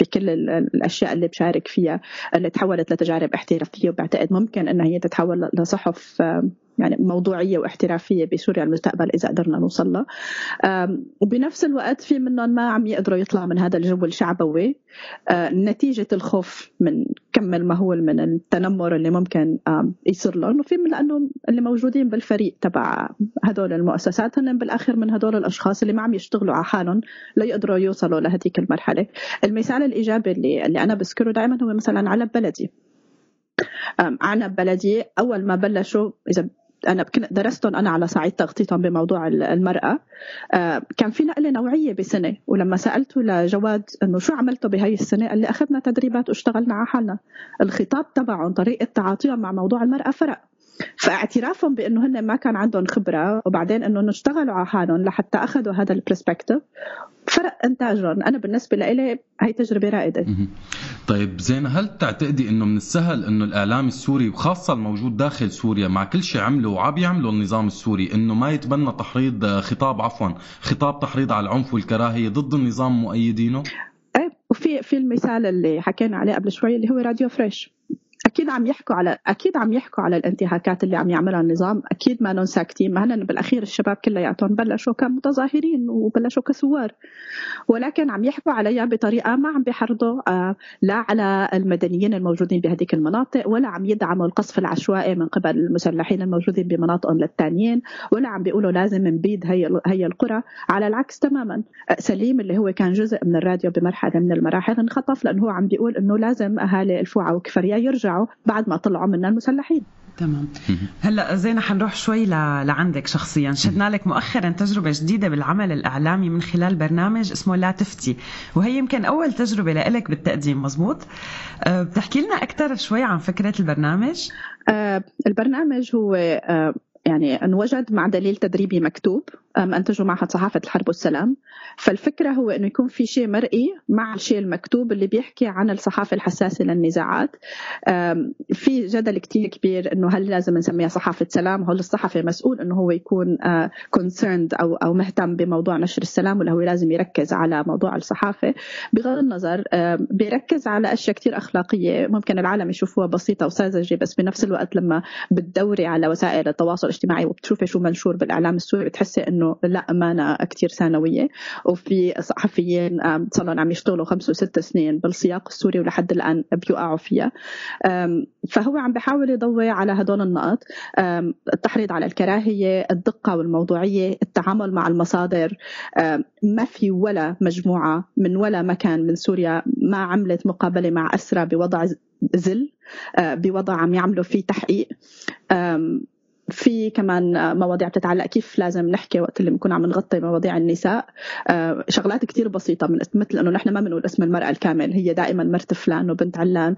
بكل ال- الأشياء اللي بشارك فيها اللي تحولت لتجارب احترافية وبعتقد ممكن إنها هي تتحول لصحف آم، يعني موضوعية واحترافية بسوريا المستقبل إذا قدرنا نوصل لها. وبنفس الوقت في منهم ما عم يقدروا يطلعوا من هذا الجو الشعبوي. آه، نتيجة الخوف من كم المهول من التنمر اللي ممكن يصير لهم. وفي من لأنه اللي موجودين بالفريق تبع هدول المؤسسات هن بالآخر من هدول الأشخاص اللي ما عم يشتغلوا على حالهم ليقدروا يوصلوا لهذيك المرحلة. المثال الإيجابي اللي اللي أنا بذكره دائما هو مثلا علب بلدي. عنب بلدي أول ما بلشوا إذا أنا درستهم أنا على صعيد تغطيتهم بموضوع ال- المرأة. آه، كان في نقلة نوعية بسنة ولما سألته لجواد إنه شو عملتوا بهي السنة قال لي أخذنا تدريبات واشتغلنا على حالنا. الخطاب تبعهم طريقه تعاطيهم مع موضوع المرأة فرق. فاعترافهم بإنه هن ما كان عندهم خبرة وبعدين إنه اشتغلوا على حالهم لحتى أخذوا هذا البرسبكتيف فرق إنتاجهم أنا بالنسبة لي هي تجربة رائدة. طيب زين هل تعتقدي إنه من السهل إنه الإعلام السوري وخاصة الموجود داخل سوريا مع كل شيء عمله وعم يعمله النظام السوري إنه ما يتبنى تحريض خطاب عفوا خطاب تحريض على العنف والكراهية ضد النظام مؤيدينه؟ إيه وفي في المثال اللي حكينا عليه قبل شوي اللي هو راديو فريش أكيد عم يحكوا على أكيد عم يحكوا على الانتهاكات اللي عم يعملها النظام. أكيد ما نون ساكتين ما بالأخير الشباب كلياتهم بلشوا كمتظاهرين وبلشوا كثوار ولكن عم يحكوا عليها بطريقة ما عم بيحرضوا آه، لا على المدنيين الموجودين بهذيك المناطق ولا عم يدعموا القصف العشوائي من قبل المسلحين الموجودين بمناطقهم للتانيين ولا عم بيقولوا لازم نبيد هي هي القرى. على العكس تماما. سليم اللي هو كان جزء من الراديو بمرحلة من المراحل انخطف لأنه هو عم بيقول إنه لازم أهالي الفوعه وكفريا يرجعوا. بعد ما طلعوا منا المسلحين. تمام. هلا زينة حنروح شوي ل... لعندك شخصيا. شهدنا لك مؤخرا تجربة جديدة بالعمل الإعلامي من خلال برنامج اسمه لا تفتي وهي يمكن أول تجربة لإلك بالتقديم مزبوط؟ أه بتحكي لنا أكثر شوي عن فكرة البرنامج؟ آه البرنامج هو آه يعني أنوجد مع دليل تدريبي مكتوب. أنتجه معهد صحافة الحرب والسلام. فالفكرة هو أنه يكون في شيء مرئي مع الشيء المكتوب اللي بيحكي عن الصحافة الحساسة للنزاعات. في جدل كتير كبير أنه هل لازم نسميها صحافة سلام؟ هل الصحفي مسؤول أنه هو يكون concerned أو أو مهتم بموضوع نشر السلام ولا هو لازم يركز على موضوع الصحافة. بغض النظر بيركز على أشياء كتير أخلاقية. ممكن العالم يشوفوها بسيطة وساذجة بس بنفس الوقت لما بتدوري على وسائل التواصل الاجتماعي وبتشوفي شو منشور بالإعلام السوري بتحسي أنه إنه لا امانه كثير ثانوية. وفي صحفيين صار لهم عم يشتغلوا خمس وست سنين بالسياق السوري ولحد الآن بيوقعوا فيها. فهو عم بحاول يضوي على هدول النقط. التحريض على الكراهية الدقة والموضوعية التعامل مع المصادر. ما في ولا مجموعة من ولا مكان من سوريا ما عملت مقابلة مع اسرى بوضع ذل. بوضع عم يعملوا فيه تحقيق. في كمان مواضيع بتتعلق كيف لازم نحكي وقت اللي بنكون عم نغطي مواضيع النساء. شغلات كتير بسيطة من مثل إنه نحن ما بنقول اسم المرأة الكامل هي دائما مرت فلان وبنت علان.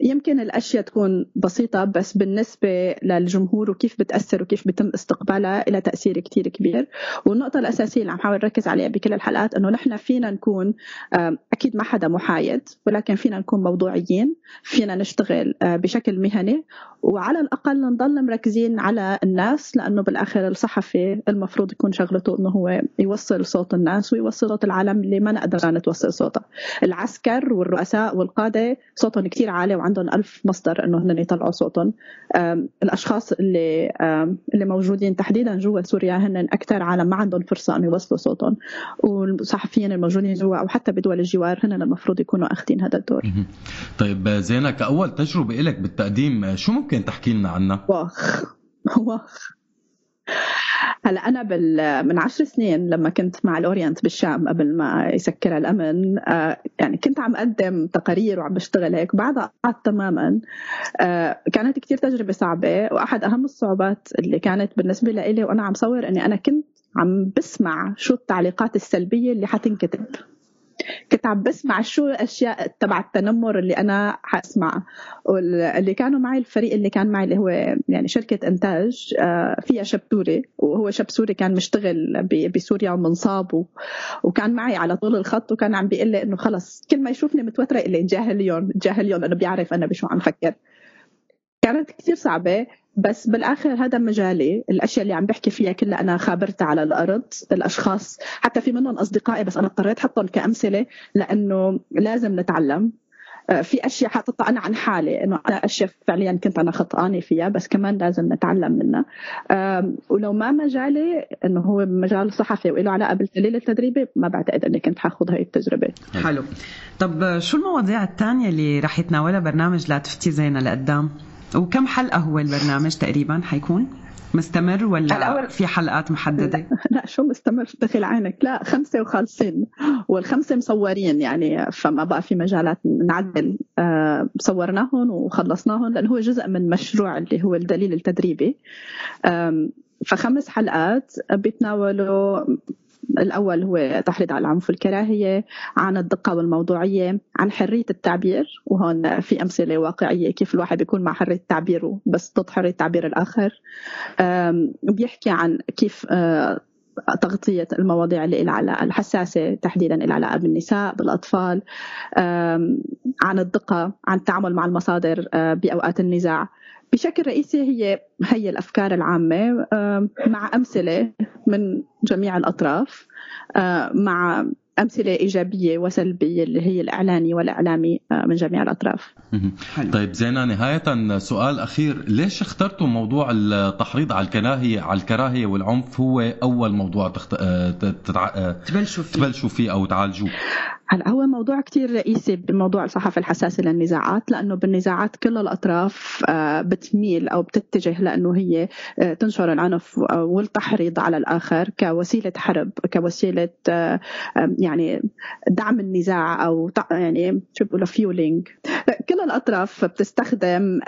يمكن الأشياء تكون بسيطة بس بالنسبة للجمهور وكيف بتأثر وكيف بتم استقبالها لها تأثير كتير كبير. والنقطة الأساسية اللي عم حاول نركز عليها بكل الحلقات إنه نحن فينا نكون أكيد ما حدا محايد ولكن فينا نكون موضوعيين فينا نشتغل بشكل مهني وعلى الأقل نضل مركزين على الناس لأنه بالآخر الصحفي المفروض يكون شغلته أنه هو يوصل صوت الناس ويوصل صوت العالم اللي ما نقدر نتوصل صوته. العسكر والرؤساء والقادة صوتهم كتير عالي وعندهم ألف مصدر أنه هن يطلعوا صوتهم. الأشخاص اللي اللي موجودين تحديدا جوا سوريا هن أكثر عالم ما عندهم فرصة أن يوصلوا صوتهم. والصحفيين الموجودين جوا أو حتى بدول الجوار هن المفروض يكونوا أخذين هذا الدور. طيب زينة كأول تجربة لك بالتقديم شو ممكن تحكي لنا عنها؟ واخ. *laughs* هلا أنا بال من عشر سنين لما كنت مع الأورينت بالشام قبل ما يسكرها الأمن آه يعني كنت عم أقدم تقارير وعم بشتغل هيك بعدها قعدت تماما آه كانت كتير تجربة صعبة وأحد أهم الصعوبات اللي كانت بالنسبة لي وأنا عم صور إني أنا كنت عم بسمع شو التعليقات السلبية اللي حتنكتب. كنت عم بسمع شو الاشياء تبع التنمر اللي أنا حاسمعها واللي كانوا معي الفريق اللي كان معي اللي هو يعني شركة إنتاج فيها شاب سوري وهو شاب سوري كان مشتغل بسوريا ومنصاب وكان معي على طول الخط وكان عم بيقول لي إنه خلص كل ما يشوفني متوترة يقول لي جاهليون جاهليون انه بيعرف أنا بشو عم فكر. كانت كثير صعبة بس بالآخر هذا مجالي الأشياء اللي عم بحكي فيها كلها أنا خابرتها على الأرض الأشخاص حتى في منهم أصدقائي بس أنا اضطريت أحطهم كأمثلة لأنه لازم نتعلم. في أشياء حاططها أنا عن حالي إنه أنا أشياء فعليا كنت أنا خطانه فيها بس كمان لازم نتعلم منها. ولو ما مجالي إنه هو مجال صحفي وله علاقة بالدليل التدريبي ما بعتقد إني كنت حاخذ هاي التجربة. حلو. طب شو المواضيع الثانية اللي رح يتناولها برنامج لا تفتي زينه لقدام؟ وكم حلقة هو البرنامج تقريبا؟ حيكون مستمر ولا في حلقات محددة؟ لا, لا شو مستمر؟ دخل عينك. لا خمسة وخالصين. والخمسة مصورين يعني فما بقى في مجالات نعدل. آه صورناهم وخلصناهم لأنه هو جزء من مشروع اللي هو الدليل التدريبي. فخمس حلقات بيتناولوا الأول هو تحريض على العنف والكراهية عن الدقة والموضوعية عن حرية التعبير وهون في أمثلة واقعية كيف الواحد بيكون مع حرية تعبيره بس ضد حرية تعبير الآخر. بيحكي عن كيف تغطية المواضيع اللي لها علاقة الحساسة تحديدا اللي علاقة بالنساء بالأطفال. عن الدقة عن التعامل مع المصادر بأوقات النزاع. بشكل رئيسي هي هي الأفكار العامة مع أمثلة من جميع الأطراف مع أمثلة إيجابية وسلبية اللي هي الإعلاني والإعلامي آه، من جميع الأطراف. مهم. طيب زينة نهاية سؤال أخير. ليش اخترتوا موضوع التحريض على الكراهية على الكراهية والعنف؟ هو أول موضوع تخت... آه، تتع... آه، تبلشوا فيه. تبلشوا فيه أو تعالجوه. هلا هو موضوع كتير رئيسي بموضوع الصحافة الحساسة للنزاعات لأنه بالنزاعات كل الأطراف آه، بتميل أو بتتجه لأنه هي آه، تنشر العنف والتحريض على الآخر كوسيلة حرب كوسيلة آه، يعني دعم النزاع أو يعني شو بيقولوا فيولينج كل الأطراف بتستخدم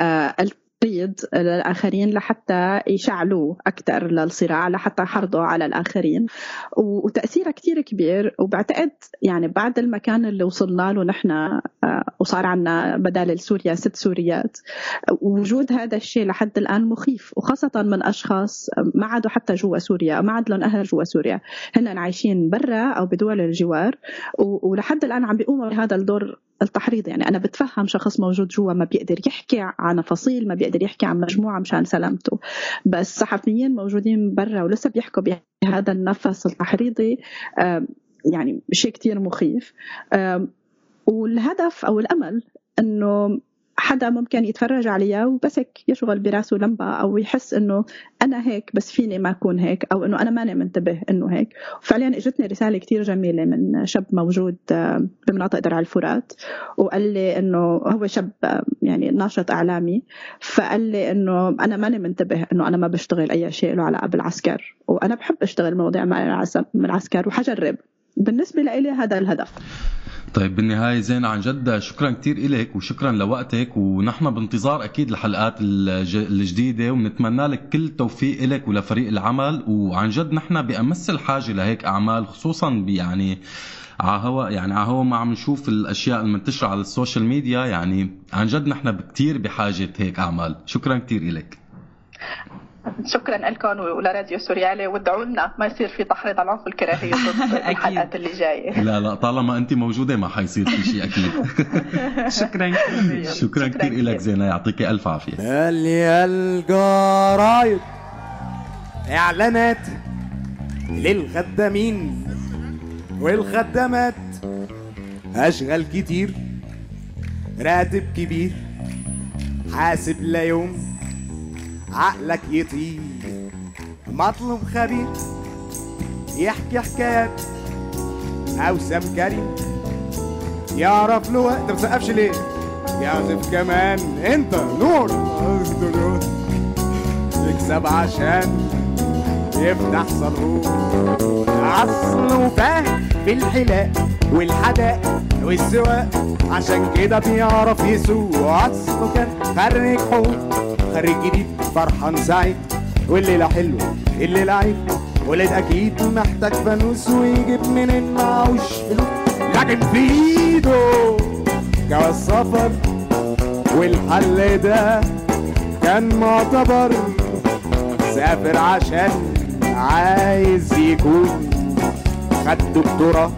التحريض للآخرين لحتى يشعلوه أكثر للصراع لحتى يحرضوا على الآخرين. و- وتأثيرها كتير كبير. وبعتقد يعني بعد المكان اللي وصلنا له نحن آه، وصار عنا بدال سوريا ست سوريات. وجود هذا الشيء لحد الآن مخيف وخاصة من أشخاص ما عادوا حتى جوا سوريا ما عاد لهم أهل جوا سوريا. هن عايشين برا أو بدول الجوار. ولحد الآن عم بيقوموا بهذا الدور التحريض. يعني أنا بتفهم شخص موجود جوا ما بيقدر يحكي عن فصيل ما بيقدر يحكي عن مجموعة مشان سلامته. بس صحفيين موجودين برا ولسه بيحكوا بهذا النفس التحريضي يعني شيء كتير مخيف. والهدف أو الأمل أنه حدا ممكن يتفرج عليها وبس هيك يشغل براسه لمبة أو يحس إنه أنا هيك بس فيني ما أكون هيك أو إنه أنا ماني منتبه إنه هيك. وفعليا إجتني رسالة كتير جميلة من شاب موجود آه، بمناطق درع الفرات وقال لي إنه هو شاب آه، يعني ناشط إعلامي فقال لي إنه أنا ماني منتبه إنه أنا ما بشتغل أي شيء له علاقة بالعسكر وأنا بحب أشتغل مواضيع مع العسكر وحجرب. بالنسبة لي هذا الهدف. طيب بالنهاية زينة عن جد شكرا كتير إلك وشكرا لوقتك ونحن بانتظار أكيد الحلقات الج- الجديدة ونتمنى لك كل التوفيق إلك ولفريق العمل وعن جد نحن بأمس الحاجة لهيك أعمال خصوصا يعني على هوا يعني على هوا ما عم نشوف الأشياء المنتشرة على السوشيال ميديا يعني عن جد نحن كتير بحاجة هيك أعمال. شكرا كتير إلك. شكرا لكم ولراديو سوريالي وادعوا لنا ما يصير في تحريض على العنف والكراهيه *laughs* ضد الحلقات اللي جاية. لا لا طالما أنت موجودة ما حيصير في شيء أكيد. شكرا *laughs* شكرا كثير لك زينة يعطيك ألف عافية. مالية الجرايد إعلانات للخدامين والخدامات أشغال كتير راتب كبير حاسب لا يوم. عقلك يطير. مطلوب خبير يحكي حكايات. أوسم كريم. يعرف له أنت بتسقفش ليه؟ يعزف كمان. أنت نور. يكسب عشان يفتح صاروخ اصله فاهم في الحلاق والحدائق والسواق. عشان كده بيعرف يسوق. أصله كان خريج حقوق خريج جديد فرحان سعيد والليلة حلوة الليلة عيد. ولد أكيد محتاج فانوس ويجيب معهوش فلوس لكن في إيده جواز سفر والحل ده كان معتبر. سافر عشان عايز يكون. خد دكتوراه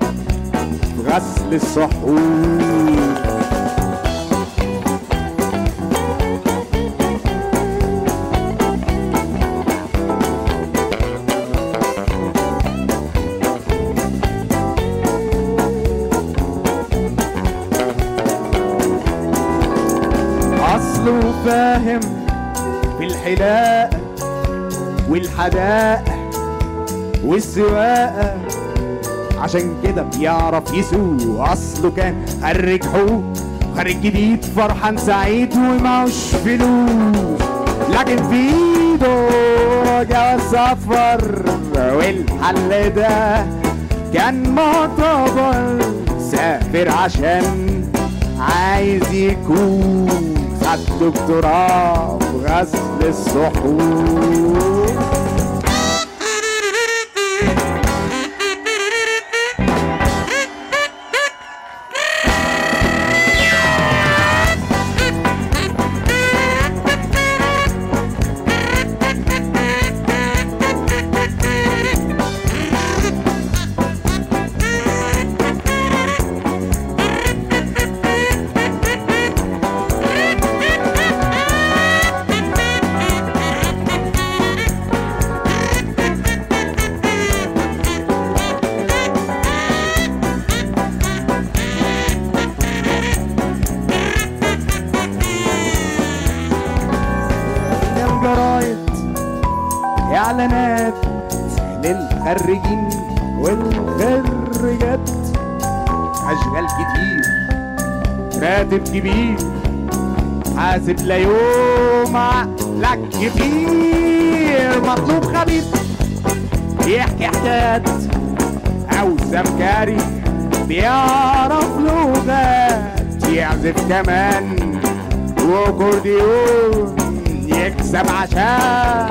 في غسل الصحون. فاهم في الحلاقة والحدائق والسواقة. عشان كده بيعرف يسوق. أصله كان خريج حقوق خريج جديد فرحان سعيد ومعوش فلوس. لكن في إيده جواز سفر. والحل ده كان معتبر سافر عشان عايز يكون. الدكتوراه غسل الصحون راتب كبير. حاسب لا يوم لك كتير مطلوب خبيث يحكي حكايات أو سمكاري بيعرف لغات. يعزف كمان. وكورديون يكسب عشان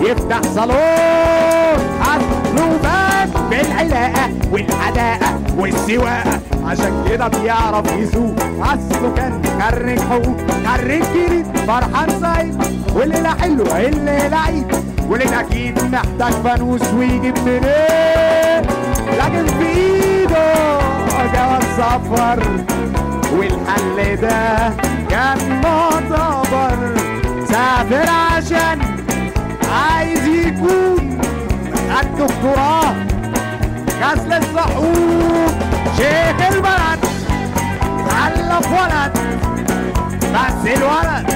يفتح صالون. فات بالعلاقة والحداقة والسواقة عشان كده بيعرف يسوق. أصله كان خريج حقوق خريج جديد فرحان سعيد. والليلة حلوة الليلة عيد. والليلة أكيد محتاج فانوس ويجيب منين؟ لكن في إيده جواز سفر والحل ده كان معتبر. سافر عشان عايز يكون خد غسل الصحون شيخ البلد خلف ولد بس الولد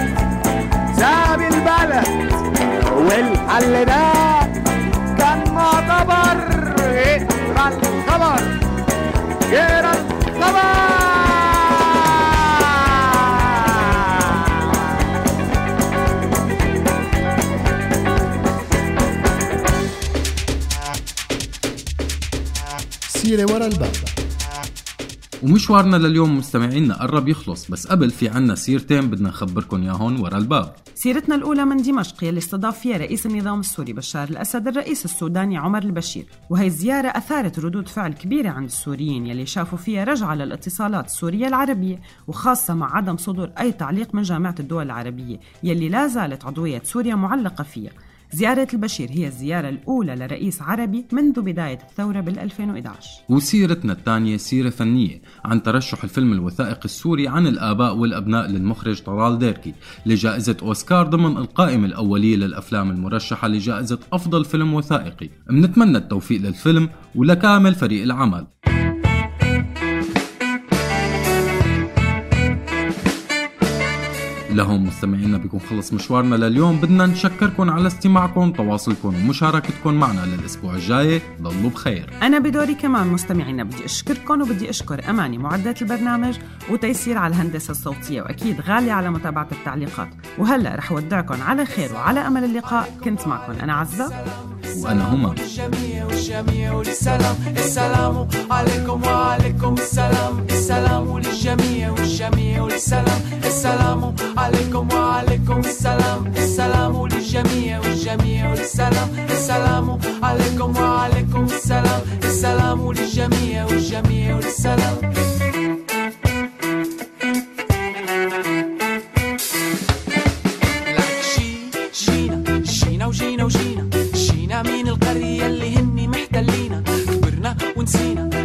ساب البلد. والحل ده كان معتبر اقرا اقرا الخبر سيرة ورا الباب. ومشوارنا لليوم مستمعينا قرب يخلص بس قبل في عنا سيرتين بدنا نخبركن ياهن ورا الباب. سيرتنا الأولى من دمشق يلي استضاف فيها رئيس النظام السوري بشار الأسد الرئيس السوداني عمر البشير. وهي الزيارة أثارت ردود فعل كبيرة عند السوريين يلي شافوا فيها رجعة للاتصالات السورية العربية وخاصة مع عدم صدور أي تعليق من جامعة الدول العربية يلي لا زالت عضوية سوريا معلقة فيها. زيارة البشير هي الزيارة الأولى لرئيس عربي منذ بداية الثورة بال 2011 وسيرتنا الثانية سيرة فنية عن ترشح الفيلم الوثائقي السوري عن الآباء والأبناء للمخرج طلال ديركي لجائزة أوسكار ضمن القائمة الأولية للأفلام المرشحة لجائزة أفضل فيلم وثائقي. منتمنى التوفيق للفيلم ولكامل فريق العمل. لهم مستمعينا بيكون خلص مشوارنا لليوم. بدنا نشكركم على استماعكم تواصلكم ومشاركتكم معنا للأسبوع الجاي. ضلوا بخير. أنا بدوري كمان مستمعينا بدي أشكركم وبدي أشكر أماني معدة البرنامج وتيسير على الهندسة الصوتية وأكيد غالية على متابعة التعليقات. وهلأ رح ودعكم على خير وعلى أمل اللقاء. كنت معكم أنا عزة. وأنا همام الجميع والجميع والسلام السلام عليكم وعليكم السلام. السلام للجميع والجميع والسلام السلام عليكم وعليكم السلام. السلام للجميع والجميع والسلام. السلام عليكم وعليكم السلام. السلام للجميع والجميع شي جينا جينا وجينا وجينا. جينا من القرية اللي هني محتلينا. كبرنا ونسينا.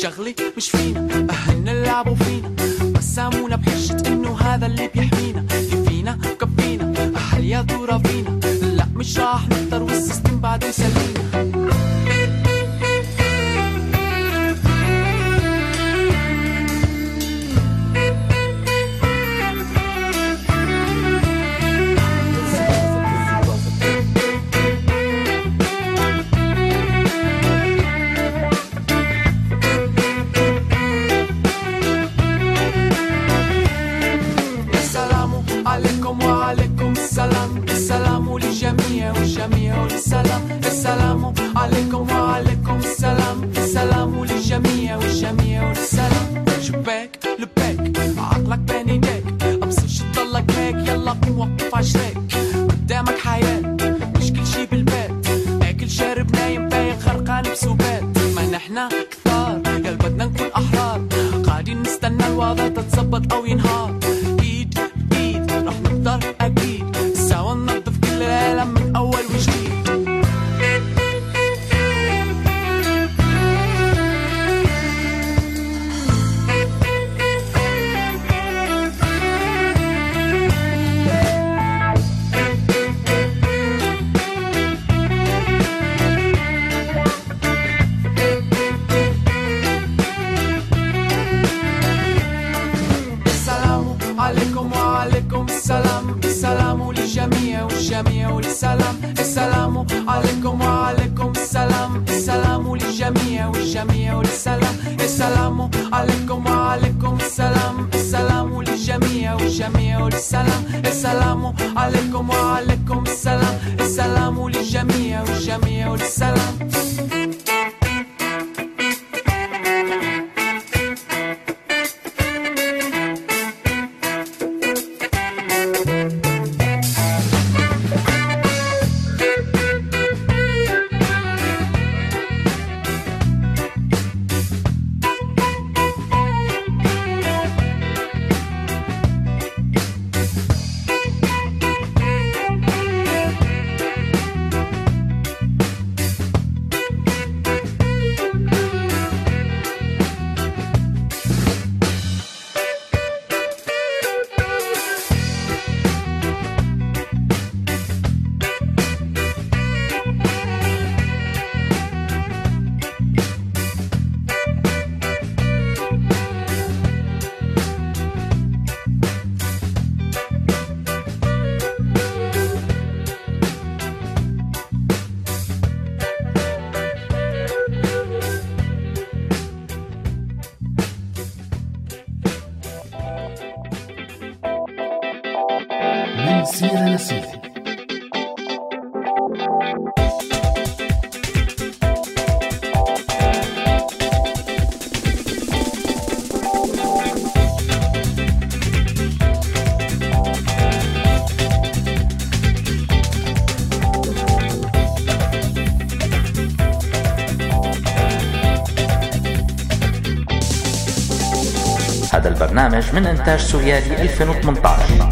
الشغلة مش فينا. أهلنا لعبوا فينا. قسمونا بحجة إنه هذا اللي بيحمينا. كفينا وكفينا. أهل يا دورة فينا لا مش راح نقدر والسيستم بعد يسلينا للجميع والجميع والسلام السلام عليكم وعليكم السلام السلام للجميع والجميع والسلام هذا البرنامج من إنتاج سوريالي 2018